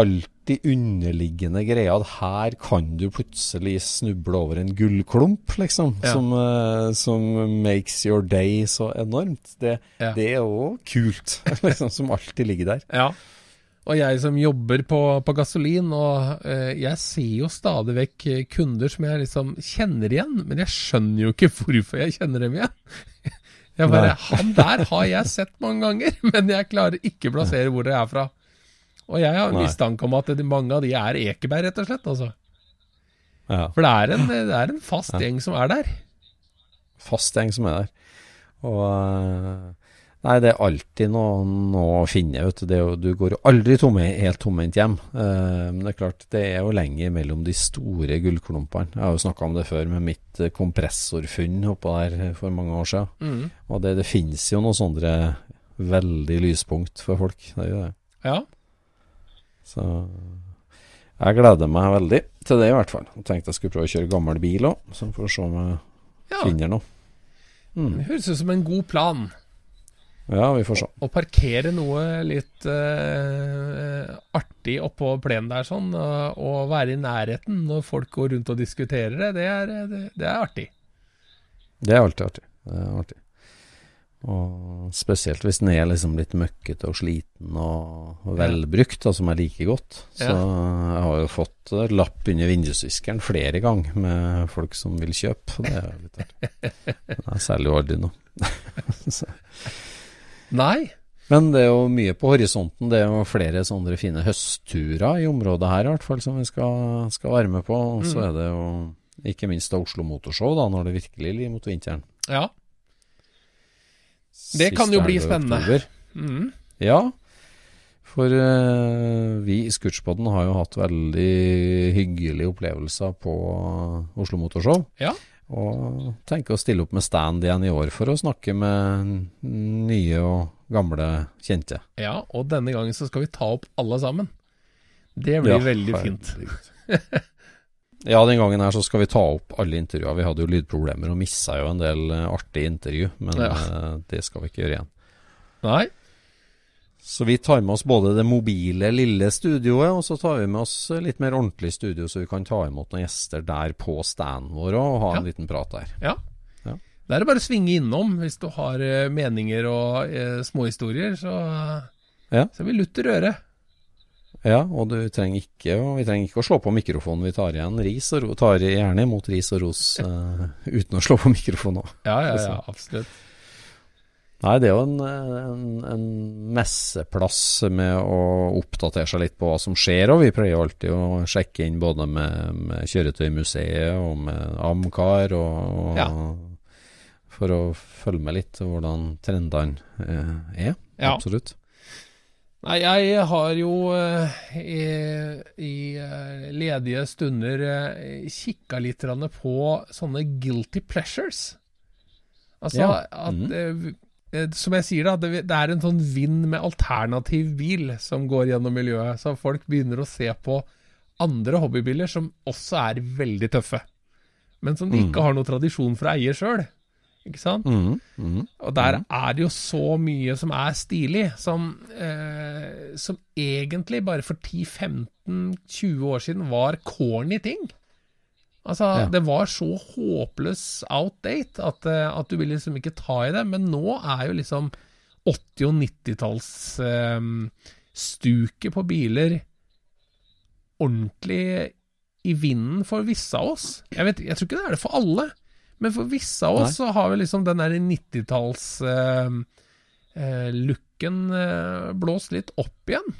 alltid underliggende greia at her kan du plutselig snuble over en gullklump, liksom, Ja. som, uh, som makes your day så enormt, det, Ja. det er jo kult, liksom, som alltid ligger der. Ja. Og jeg som jobber på, på gasolin, og eh, jeg ser jo stadig vekk eh, kunder som jeg liksom kjenner igjen, men jeg skjønner jo ikke hvorfor jeg kjenner dem igjen. Jeg bare, Nei. Han der har jeg sett mange ganger, men jeg klarer ikke å plassere hvor det er fra. Og jeg har Nei. mistanke om at mange av de er Ekeberg, rett og slett. Altså. Ja. For det er en, det er en fast gjeng som er der. fast gjeng som er der. Og eh, Nei, det er alltid noe, å finne. Vet du. Det er jo, du går jo aldri tomme, helt tomhendt hjem. Eh, men det er klart, det er jo lenge mellom de store gullklumpene. Jeg har jo snakka om det før med mitt eh, kompressorfunn oppå der for mange år siden. Mm. Og det, det finnes jo noen sånne veldig lyspunkt for folk. Det gjør det. Ja. Så jeg gleder meg veldig til det, i hvert fall. Jeg tenkte jeg skulle prøve å kjøre gammel bil òg, så får vi se om jeg ja. finner noe. Mm. Det høres ut som en god plan. Ja, vi får se. Å parkere noe litt uh, artig oppå plenen der sånn, og, og være i nærheten når folk går rundt og diskuterer det, det er, det, det er artig. Det er alltid artig. Det er artig. Og spesielt hvis den er liksom litt møkkete og sliten og, og velbrukt, da, som jeg liker godt. Så jeg har jo fått lapp under vindusviskeren flere ganger med folk som vil kjøpe. Det er jo litt artig. Men jeg selger jo aldri noe. Nei. Men det er jo mye på horisonten. Det er jo flere sånne fine høstturer i området her, i hvert fall, som vi skal, skal være med på. Og så Mm. er det jo ikke minst da Oslo Motorshow, da, når det virkelig lir mot vinteren. Ja. Det kan jo bli spennende. Mm. Ja, for uh, vi i Scootspoden har jo hatt veldig hyggelige opplevelser på Oslo Motorshow. Ja. Og tenker å stille opp med stand igjen i år for å snakke med nye og gamle kjente. ja, og denne gangen så skal vi ta opp alle sammen. Det blir Ja, veldig fint. ja, den gangen her så skal vi ta opp alle intervjuer. Vi hadde jo lydproblemer og missa jo en del eh, artige intervju, men Ja. eh, det skal vi ikke gjøre igjen. Nei. Så vi tar med oss både det mobile, lille studioet, og så tar vi med oss litt mer ordentlig studio, så vi kan ta imot noen gjester der på standen vår og ha en liten prat der. Ja. Ja. Det er det bare å svinge innom hvis du har eh, meninger og eh, småhistorier, så, Ja. så er vi lutter øre. Ja, og du trenger ikke, vi trenger ikke å slå på mikrofonen. Vi tar og ro, tar gjerne imot ris og ros uh, uten å slå på mikrofonen òg. Ja, ja, ja, absolutt. Nei, det er jo en, en, en messeplass med å oppdatere seg litt på hva som skjer, og vi pleier alltid å sjekke inn både med, med Kjøretøymuseet og med Amcar, og, Ja. for å følge med litt hvordan trendene eh, er. Ja. Absolutt. Nei, jeg har jo eh, i, i eh, ledige stunder uh, kikka litt på sånne guilty pleasures. Altså Ja. at mm eh, eh, Som jeg sier, da, det, er en sånn vind med alternativ bil som går gjennom miljøet. Så folk begynner å se på andre hobbybiler som også er veldig tøffe. Men som de ikke har noe tradisjon for å eie sjøl. Ikke sant? Mm, mm, Og der er det jo så mye som er stilig, som, eh, som egentlig bare for 10-15-20 år siden var corny ting. Altså, Ja. Det var så håpløs outdate at, eh, at du vil liksom ikke ta i det. Men nå er jo liksom 80- og 90-tallsstuket på biler ordentlig i vinden for visse av oss. Jeg, vet, jeg tror ikke det er det for alle, men for visse av oss så har vi liksom den der 90-talls-looken eh, blåst litt opp igjen.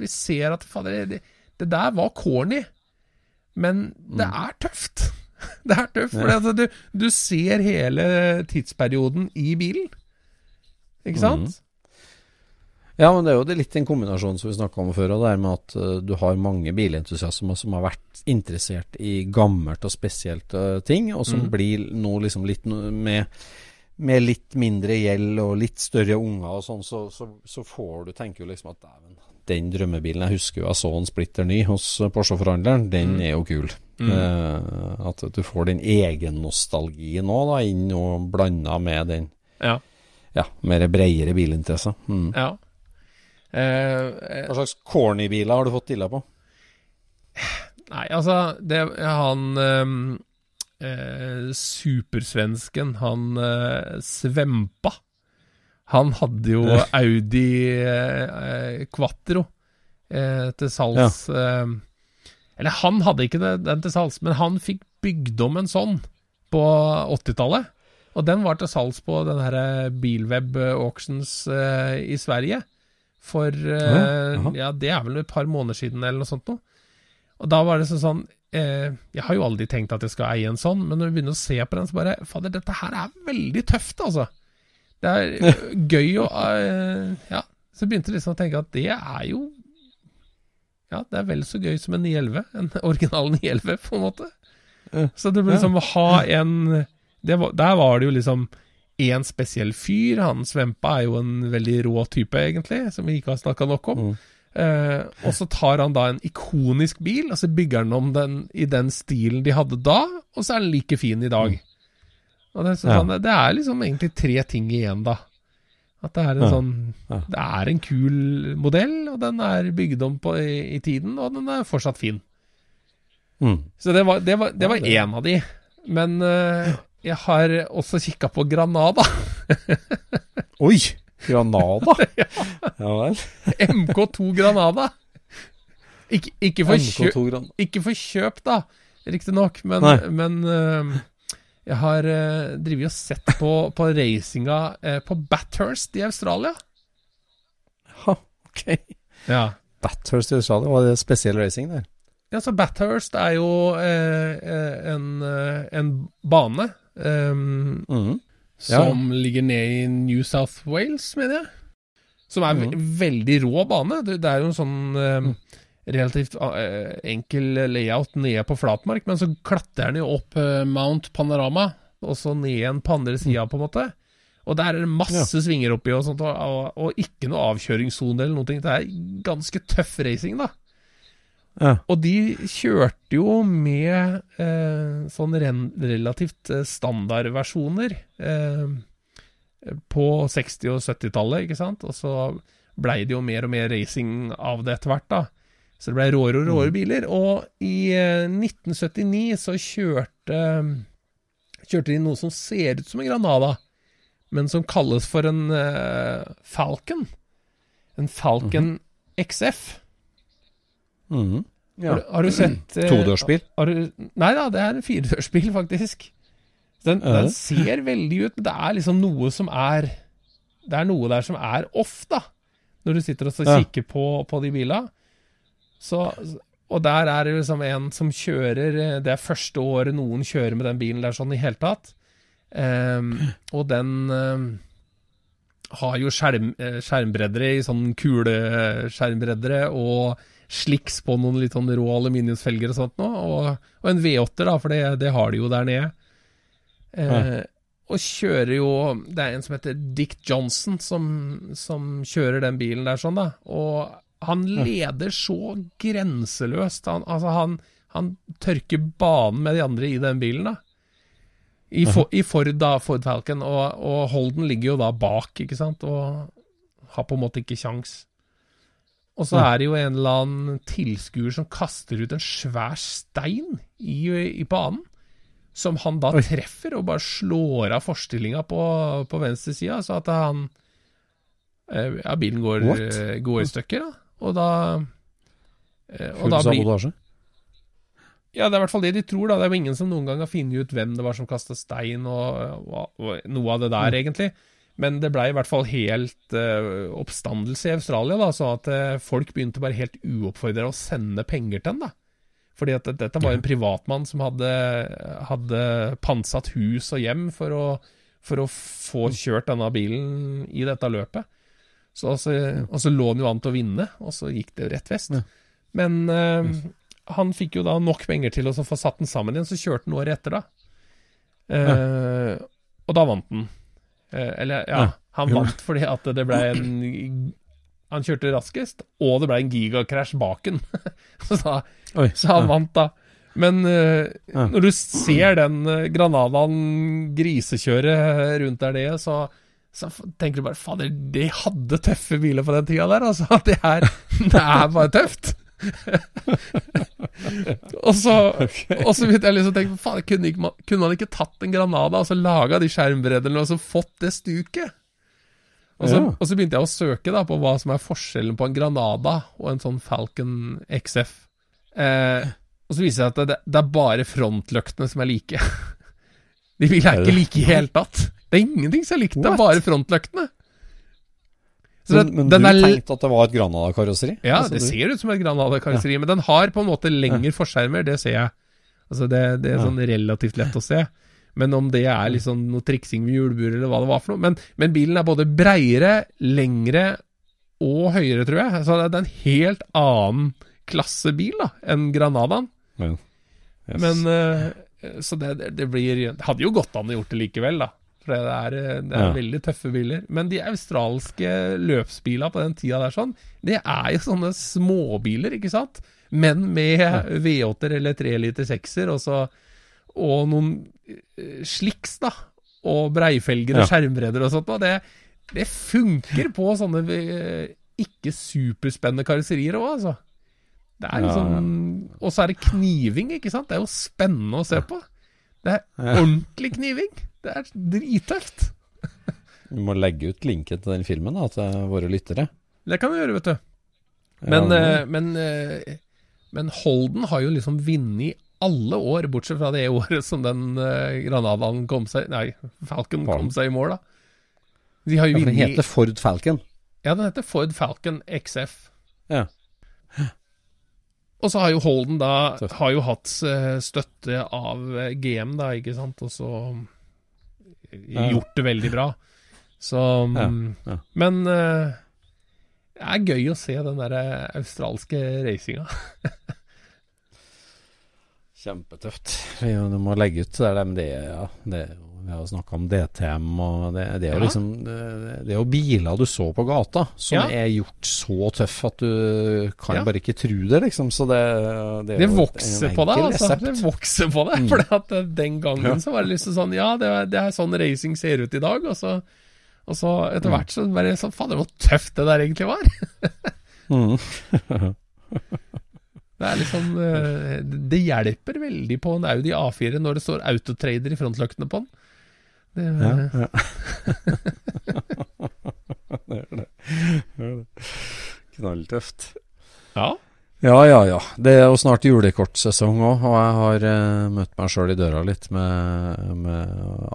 Vi ser at fader, det, det der var corny, men det er tøft. Det er tøft, for altså, du, du ser hele tidsperioden i bilen. Ikke sant? Ja, men det er jo det litt den kombinasjonen som vi snakka om før, og det er med at uh, du har mange bilentusiaster som har vært interessert i gammelt og spesielt uh, ting, og som blir nå liksom litt med, med litt mindre gjeld og litt større unger og sånn, så, så, så får du tenker jo liksom at dæven, den drømmebilen Jeg husker jo jeg så en splitter ny hos eh, Porsche-forhandleren, den er jo kul. Eh, at du får den egennostalgien nå da, inn og blanda med den Ja. ja, mer bredere bilinteresse. Mm. ja. Eh, eh, Hva slags corny biler har du fått dilla på? Nei, altså det, Han ehm, eh, supersvensken, han eh, Svempa Han hadde jo Audi eh, Quattro eh, til salgs eh, Eller han hadde ikke det, den til salgs, men han fikk bygd om en sånn på 80-tallet. Og den var til salgs på den her Bilweb Auctions eh, i Sverige. For uh, ja, det er vel et par måneder siden eller noe sånt noe. Og da var det sånn eh, Jeg har jo aldri tenkt at jeg skal eie en sånn, men når vi begynner å se på den, så bare Fader, dette her er veldig tøft, altså. Det er gøy å uh, Ja. Så begynte jeg liksom å tenke at det er jo Ja, det er vel så gøy som en 911. En original 911, på en måte. Så det ble liksom å ha en det var, Der var det jo liksom én spesiell fyr. Han Svempa er jo en veldig rå type, egentlig, som vi ikke har snakka nok om. Mm. Eh, og så tar han da en ikonisk bil, og så bygger han om den i den stilen de hadde da, og så er den like fin i dag. Og det, er Ja. sånn, det er liksom egentlig tre ting igjen, da. At det er en Ja. sånn Ja. Det er en kul modell, og den er bygd om på, i, i tiden, og den er fortsatt fin. Mm. Så det var, det var, det var Ja, én av de. Men eh, jeg har også kikka på Granada. Oi! Granada? ja vel. MK2 Granada. Ikke, ikke, for kjøp, MK2 Gran... ikke for kjøp, da, riktignok, men, men uh, jeg har uh, drevet og sett på, på racinga uh, på Bathurst i Australia. Ha, ok. Ja. Bathurst i Australia, var det spesiell racing der? Ja, så Bathurst er jo eh, en, en bane ehm, Mm. Ja. som ligger ned i New South Wales, mener jeg. Som er Mhm. veldig rå bane. Det, det er jo en sånn um, relativt uh, enkel layout nede på flatmark, men så klatrer den jo opp uh, Mount Panorama, og så ned igjen på andre sida, på en måte. Og der er det masse svinger oppi og sånt, og, og, og ikke noe avkjøringssone eller noe. Det er ganske tøff racing, da. Ja. Og de kjørte jo med eh, sånn relativt eh, standardversjoner eh, på 60- og 70-tallet, ikke sant? Og så blei det jo mer og mer racing av det etter hvert, da. Så det blei råere og råere biler. Og i eh, 1979 så kjørte Kjørte de noe som ser ut som en Granada, men som kalles for en eh, Falcon. En Falcon XF. Mhm. Ja. Har, har du sett eh, Todørsbil? Nei da, det er en firedørsbil, faktisk. Den, Er den ser veldig ut, men det er liksom noe som er Det er noe der som er off, da. Når du sitter og så Ja. kikker på, på de bila. Så, og der er det liksom en som kjører eh, Det er første året noen kjører med den bilen der sånn i hele tatt. Um, og den um, har jo skjerm, eh, skjermbreddere i sånn kuleskjermbreddere og slicks på noen litt sånn rå aluminiumsfelger og sånt nå, og, og en V8 da, for det, det har de jo der nede. Eh, og kjører jo Det er en som heter Dick Johnson som, som kjører den bilen der sånn, da. Og han leder så grenseløst. Han, altså, han, han tørker banen med de andre i den bilen, da. I, for, I Ford, da, Ford Falcon, og, og Holden ligger jo da bak, ikke sant, og har på en måte ikke kjangs. Og så er det jo en eller annen tilskuer som kaster ut en svær stein i, i banen. som han da Oi. treffer og bare slår av forstillinga på, på venstre sida, så at han eh, Ja, bilen går, eh, går i stykker, da. Og da eh, og Full da blir, sabotasje? Ja, det er i hvert fall det de tror, da. Det er jo ingen som noen gang har funnet ut hvem det var som kasta stein, og, og, og noe av det der, egentlig. Men det blei i hvert fall helt uh, oppstandelse i Australia, da, så at uh, folk begynte bare helt uoppfordra å sende penger til den, da. Fordi at dette var en privatmann som hadde, hadde pantsatt hus og hjem for å, for å få kjørt denne bilen i dette løpet. Så, altså, og så lå han jo an til å vinne, og så gikk det rett vest. Men uh, han fikk jo da nok penger til å få satt den sammen igjen, så kjørte han året etter, da. Uh, Og da vant han. Eh, eller, ja, Ja, han vant fordi at det ble en Han kjørte raskest, og det ble en gigakrasj bak han. så, da, Oi. så han vant, da. Men uh, Ja. når du ser den uh, Granadaen grisekjøre rundt der nede, så, så tenker du bare Fader, de hadde tøffe biler på den tida der, altså. Det er, det er bare tøft. og, så, og så begynte jeg liksom å tenke Faen, kunne, man- kunne man ikke tatt en Granada og så laga de skjermbreddene og så fått det stuket? Og så, Ja. og så begynte jeg å søke da på hva som er forskjellen på en Granada og en sånn Falcon XF. Eh, og så viser det seg at det, det er bare frontløktene som er like. De vil Er ikke like i hele tatt. Det er ingenting som er likt, det er bare frontløktene. Så Men, men den du tenkte at det var et Granada-karosseri? ja, Altså, det du- ser ut som et Granada-karosseri, men den har på en måte lengre forskjermer, det ser jeg. Altså det, det er sånn relativt lett å se. Men om det er liksom noe triksing med hjulbuer eller hva det var for noe men, men bilen er både breiere, lengre og høyere, tror jeg. Så det er en helt annen klasse bil da, enn Granadaen. Men, yes. Men uh, Så det, det, det blir Det hadde jo gått an å gjort det likevel, da. For det er, eh, det er Ja. veldig tøffe biler. Men de australske løpsbilene på den tida der sånn, det er jo sånne småbiler, ikke sant? Men med V8-er eller 3 liter 6-er, og, så- og noen sliks, da. Og breifelger og Ja. skjermbredder og sånt. Og det, det funker på sånne eh, ikke superspennende karosserier òg, altså. Det er Ja, liksom Og så er det kniving, ikke sant? Det er jo spennende å se på. Det er ordentlig kniving. Det er drittøft. Vi må legge ut linken til den filmen da, til våre lyttere. Det kan vi gjøre, vet du. Men, Ja, men, men, eh, men Holden har jo liksom vunnet alle år, bortsett fra det året som den eh, Granadaen kom seg Nei, Falcon kom seg i mål, da. De har jo ja, den heter Ford Falcon. Ja, den heter Ford Falcon XF. Ja. Og så har jo Holden da Har jo hatt eh, støtte av eh, GM, da, ikke sant, og så. Gjort det veldig bra. Så Ja, mm, ja. Men uh, det er gøy å se den der eh, australske racinga. Kjempetøft. Vi du må legge ut det der, men det, ja, det er jo- Vi har snakka om DTM, og det, det er jo Ja. liksom Det det er jo biler du så på gata, som Ja. er gjort så tøff at du kan Ja. bare ikke tro det, liksom. Så det, det Det vokser en på deg, altså. resept. Det vokser på deg. Mm. For at eh, den gangen så var det liksom sånn Ja, det er, er sånn racing ser ut i dag. Og så, og så etter Mm. hvert så bare sånn Fader, hvor tøft det der egentlig var. Mm. Det er liksom Det hjelper veldig på en Audi A4 når det står autotrader i frontløktene på den. Det, Ja, ja. det er det. Det er det. Knalltøft. ja. Ja, ja, ja. Det er jo snart julekortsesong òg, og jeg har eh, møtt meg sjøl i døra litt med, med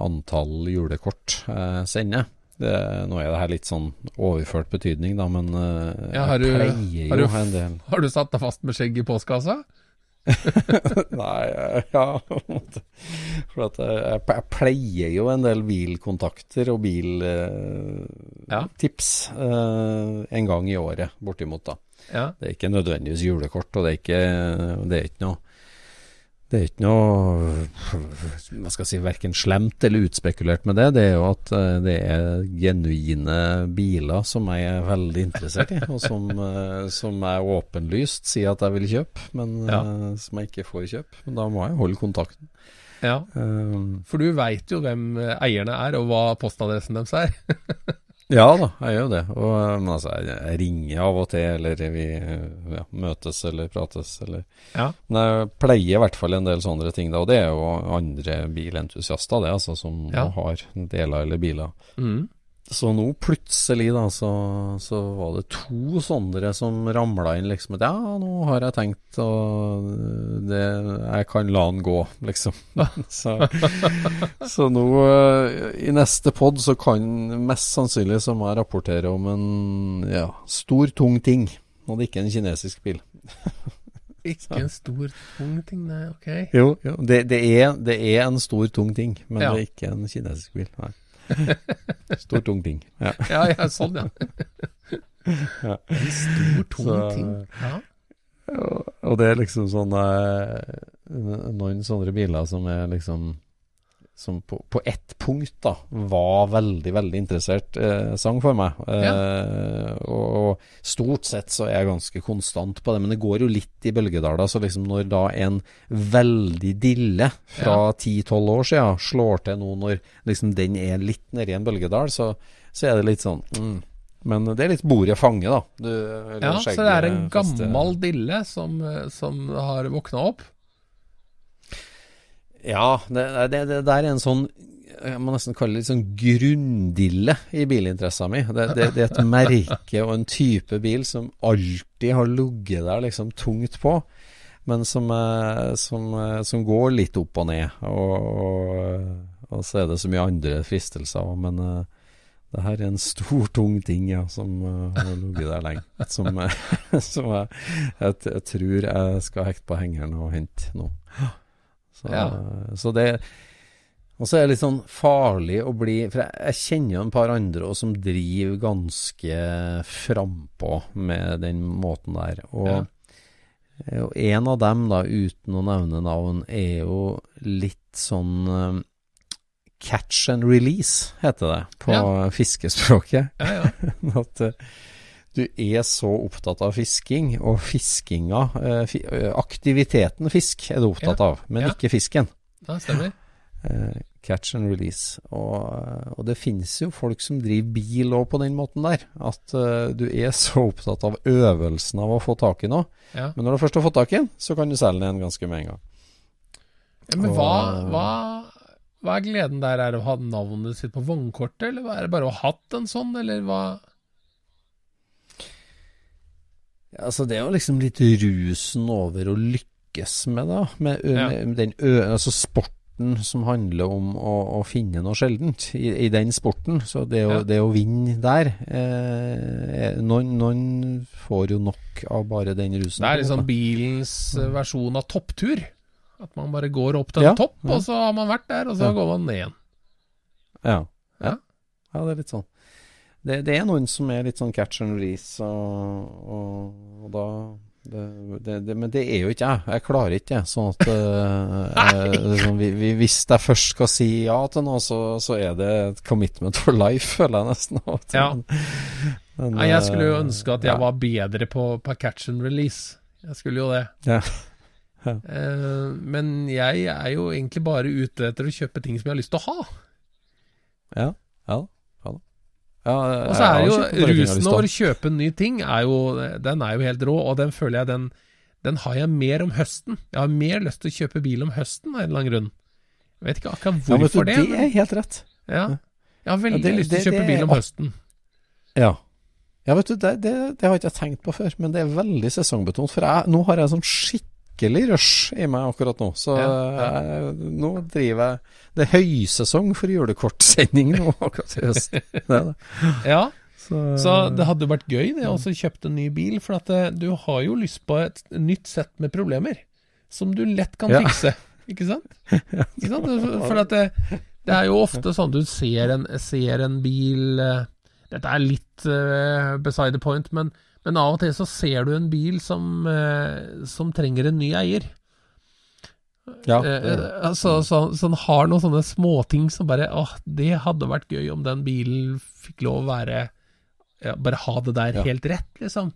antall julekort jeg sender. Det, nå er det her litt sånn overført betydning, da, men eh, Ja, har jeg du- pleier har jo du- en del Har du satt deg fast med skjegg i postkassa? Nei, eh, ja. For at jeg, jeg pleier jo en del bilkontakter og biltips Ja. en gang i året, bortimot, da. Ja. Det er ikke nødvendigvis julekort, og det er ikke, det er ikke noe det er ikke noe hva skal si, verken slemt eller utspekulert med det. Det er jo at eh, det er genuine biler som jeg er veldig interessert i, og som, eh, som jeg åpenlyst sier at jeg vil kjøpe, men Ja. eh, som jeg ikke får kjøpe. Men da må jeg holde kontakten. ja. For du veit jo hvem eierne er, og hva postadressen deres er. Ja da, jeg gjør jo det. Og, men altså, jeg, jeg ringer av og til, eller vi ja, møtes eller prates, eller Ja. Men jeg pleier i hvert fall en del sånne ting, da. Og det er jo andre bilentusiaster, det, altså, som Ja. har deler eller biler. Mm. Så nå plutselig, da, så, så var det to sånne som ramla inn, liksom. At ja, nå har jeg tenkt å det, Jeg kan la den gå, liksom. så, så nå, eh, i neste pod, så kan mest sannsynlig så må jeg rapportere om en ja, stor, tung ting. Og det er ikke en kinesisk bil. Ikke en stor, tung ting, nei. Ok. Jo, jo. Det, det, er, det er en stor, tung ting, men Ja. det er ikke en kinesisk bil. Nei. Stor, tung ting. Ja. Ja, ja, sånn, ja. Ja. En stor, tung Så- ting. Ja. Og, og det er liksom sånn eh, Noen sånne biler som er liksom Som på, på ett punkt da var veldig, veldig interessert eh, sang for meg. Eh, og, og stort sett så er jeg ganske konstant på det, men det går jo litt i bølgedaler. Så liksom når da en veldig dille fra 10-12 år siden slår til nå når liksom den er litt nedi en bølgedal, så, så er det litt sånn mm. Men det er litt bordet fange, da. Du, ja, så det er en gammel dille som, eh, som har våkna opp? Ja, det, det, det er en sånn jeg må nesten kalle det litt sånn grunndille i bilinteressa mi. Det, det, det er et merke og en type bil som alltid har ligget der liksom tungt på, men som, eh, som, eh, som går litt opp og ned. Og, og, og så er det så mye andre fristelser òg, men eh, det her er en stor, tung ting ja, som har ligget der lenge. Som, som jeg, jeg, jeg tror jeg skal hekte på hengeren og hente nå. Så, Ja. så det Og så er det litt sånn farlig å bli For jeg, jeg kjenner jo en par andre også som driver ganske frampå med den måten der. Og, Ja. og en av dem, da, uten å nevne navn, er jo litt sånn eh, Catch and release, heter det på Ja. fiskespråket. Ja, ja. At eh, du er så opptatt av fisking, og fiskinga eh, eh, Aktiviteten fisk er du opptatt av, men Ja. ikke fisken. ja stemmer. Eh, catch and release. Og, og det finnes jo folk som driver bil òg på den måten der. At du er så opptatt av øvelsen av å få tak i noe. Ja. Men når du først har fått tak i den, så kan du selge den ganske med en gang. Ja, men Og- hva, hva, hva er gleden der? Er det å ha navnet sitt på vognkortet, eller er det bare å ha hatt en sånn, eller hva? Ja, altså Det er jo liksom litt rusen over å lykkes med det. Med, Ja. med den altså sporten som handler om å, å finne noe sjeldent i, i den sporten. Så det å, Ja. det å vinne der eh, noen, noen får jo nok av bare den rusen. Det er liksom måte. bilens eh, versjon av topptur. At man bare går opp til Ja, en topp, ja. og så har man vært der, og så går man ned igjen. Ja. Ja. ja. Ja, det er litt sånn. Det, det er noen som er litt sånn catch and release, og, og, og da det, det, Men det er jo ikke jeg. Jeg klarer ikke det. Sånn at eh, jeg, liksom, vi, vi, Hvis jeg først skal si ja til noe, så, så er det et commitment for life, føler jeg nesten. Ja. Men, men, Nei, jeg skulle jo eh, ønske at jeg ja. var bedre på, på catch and release. Jeg skulle jo det. Ja. Eh, men jeg er jo egentlig bare ute etter å kjøpe ting som jeg har lyst til å ha. Ja. Ja. Ja. Og så er jo jeg rusen over å kjøpe en ny ting, er jo, den er jo helt rå, og den føler jeg den, den har jeg mer om høsten. Jeg har mer lyst til å kjøpe bil om høsten av en eller annen grunn. Jeg vet ikke akkurat Ja, du, hvorfor det. det er helt rett. Ja. Jeg har veldig Ja, det- lyst til å kjøpe bil om høsten. Ja. Ja, vet du, det, det, det har ikke tenkt på før, men det er veldig sesongbetont. For jeg, nå har jeg sånn skikkelig rush i meg akkurat nå. Så Ja, Jeg, nå driver jeg Det er høysesong for julekortsending nå akkurat i høst. Det det. Ja, Så, så det hadde vært gøy det å kjøpe en ny bil, for at eh, du har jo lyst på et nytt sett med problemer som du lett kan Ja. fikse, ikke sant? Ikke sant? For at det, det er jo ofte sånn du ser en, ser en bil eh, Dette er litt uh, beside the point, men, men av og til så ser du en bil som, eh, som trenger en ny eier. ja, Eh, det, eh, altså, så, så han har noen sånne småting som bare Åh, det hadde vært gøy om den bilen fikk lov å være ja, Bare ha det der Ja. helt rett, liksom.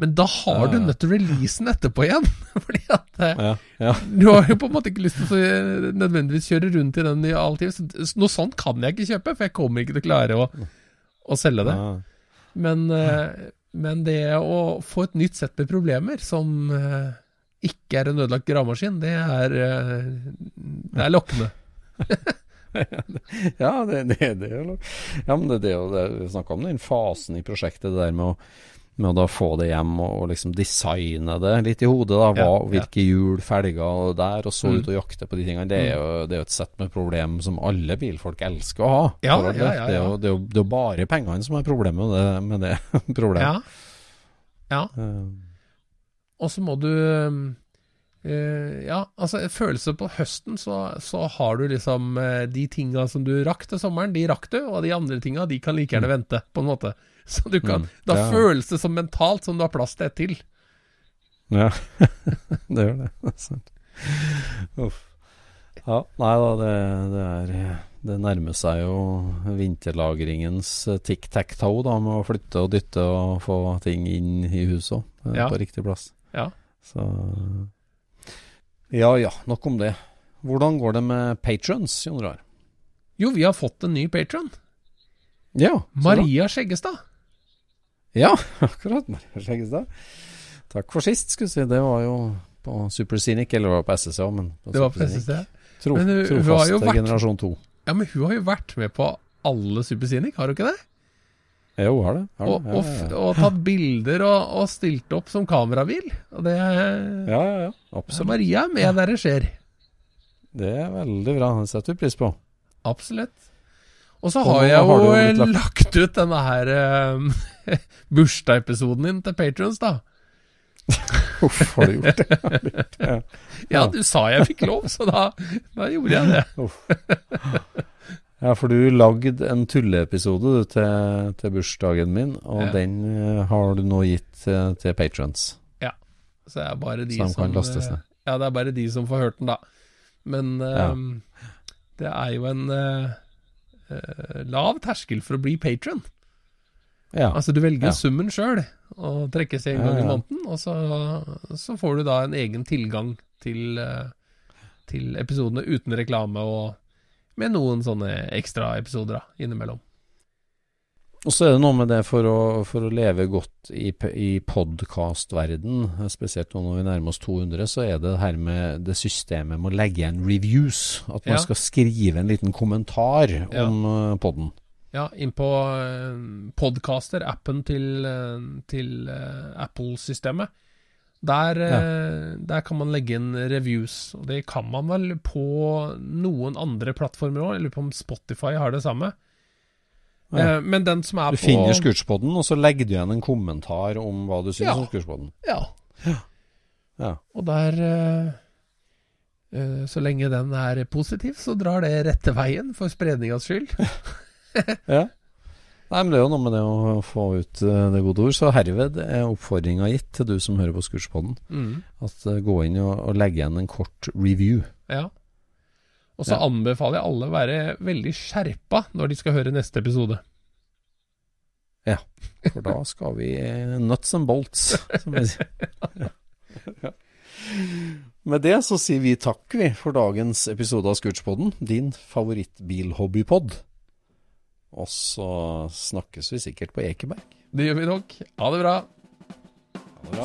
Men da har du nødt til å release den etterpå igjen. Fordi at ja, ja. du har jo på en måte ikke lyst til å nødvendigvis kjøre rundt i den i all tid. Så, så noe sånt kan jeg ikke kjøpe, for jeg kommer ikke til å klare å, å selge det. Men, men det å få et nytt sett med problemer som eh, ikke er en ødelagt gravemaskin, det er, eh, det er lokkende. Ja, det, det, det er jo Ja, men det, det det Vi snakka om den fasen i prosjektet, det der med å, med å da få det hjem og, og liksom designe det litt i hodet. da, hva, Ja. Hvilke hjul, felger der, og så Mm. ut og jakte på de tingene. Det er jo det er jo et sett med problem som alle bilfolk elsker å ha. Ja, ja, ja, Det, er jo, det, er jo, det er bare pengene som er problemet med det, med det problemet. Ja. ja. Eh, Og så må du Uh, Ja, altså følelser på høsten, så, så har du liksom uh, de tinga som du rakk til sommeren, de rakk du, og de andre tinga, de kan like gjerne vente, på en måte. Så du kan Mm, Da ja. føles det som mentalt som du har plass til et til. Ja, det gjør det. Det er sant. Uff. Ja, nei da, det, det er Det nærmer seg jo vinterlagringens eh, tic-tac-toe, da, med å flytte og dytte og få ting inn i huset òg, Ja. på riktig plass. Ja. Så Ja ja, nok om det. Hvordan går det med patrons, Jon Rar? Jo, vi har fått en ny patron. Ja. Maria Skjeggestad. Ja, akkurat. Takk for sist, skulle jeg si. Det var jo på Superscenic, eller det på SSA, men på Det var på SSA. Tro, Men hun- hun har trofast jo vært- generasjon 2. Ja, men hun har jo vært med på alle Superscenic, har hun ikke det? Jo, har det. Har det. Og, og, ja, f- ja, og tatt bilder og, og stilt opp som kamerabil. Og det ja. ja, ja, ja. Så Absolutt. Maria er med der det skjer. Det er veldig bra. Det setter vi pris på. Absolutt. Og så har jeg har jo jo lagt- ut denne her uh, bursdagsepisoden din til patrons, da. Uff, har du gjort det? Ja. Ja, du sa jeg fikk lov, så da, da gjorde jeg det. Ja, for du lagde en tulleepisode til, til bursdagen min, og Ja. den eh, har du nå gitt Til til patrons. Så det er bare de som kan lastes ned. eh, Ja, det er bare de som får hørt den, da. Men Ja. eh, det er jo en uh, eh, lav terskel for å bli patron. Ja. Altså, du velger Ja. summen sjøl, og trekkes en gang i måneden, og så, så får du da en egen tilgang til, eh, til episodene uten reklame, og med noen sånne ekstraepisoder innimellom. Og så er det noe med det for å, for å leve godt i, i podkastverden, spesielt nå når vi nærmer oss 200, så er det her med det systemet med å legge igjen reviews. At man Ja. skal skrive en liten kommentar om ja. podden. Ja, inn på eh, podcaster, appen til, eh, til eh, Apple-systemet. Der, ja. der kan man legge inn reviews, og det kan man vel på noen andre plattformer òg. Jeg lurer på om Spotify har det samme. Ja. Men den som er Du finner Scootspoden, og så legger du igjen en kommentar om hva du syns Ja. om Scootspoden. Ja. Ja. Og der Så lenge den er positiv, så drar det rette veien for spredningas skyld. ja. Nei, men det er jo noe med det å få ut eh, det gode ord. Så herved er oppfordringa gitt til du som hører på Skurspodden. Mm. at eh, gå inn og, og legge igjen en kort review. Ja. Og så Ja. anbefaler jeg alle å være veldig skjerpa når de skal høre neste episode. Ja, For da skal vi eh, nuts and bolts, som vi sier. Ja. Med det så sier vi takk vi for dagens episode av Scootspodden, din favorittbilhobbypod. Og så snakkes vi sikkert på Ekeberg. Det gjør vi nok. Ha det bra.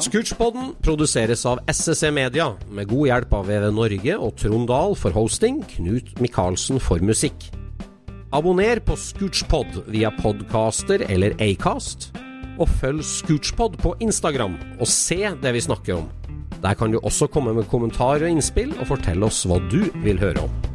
Scootchpoden produseres av SSC Media, med god hjelp av VV Norge og Trond Dahl for hosting, Knut Micaelsen for musikk. Abonner på Scootchpod via podcaster eller Acast, og følg Scootchpod på Instagram og se det vi snakker om. Der kan du også komme med kommentarer og innspill, og fortelle oss hva du vil høre om.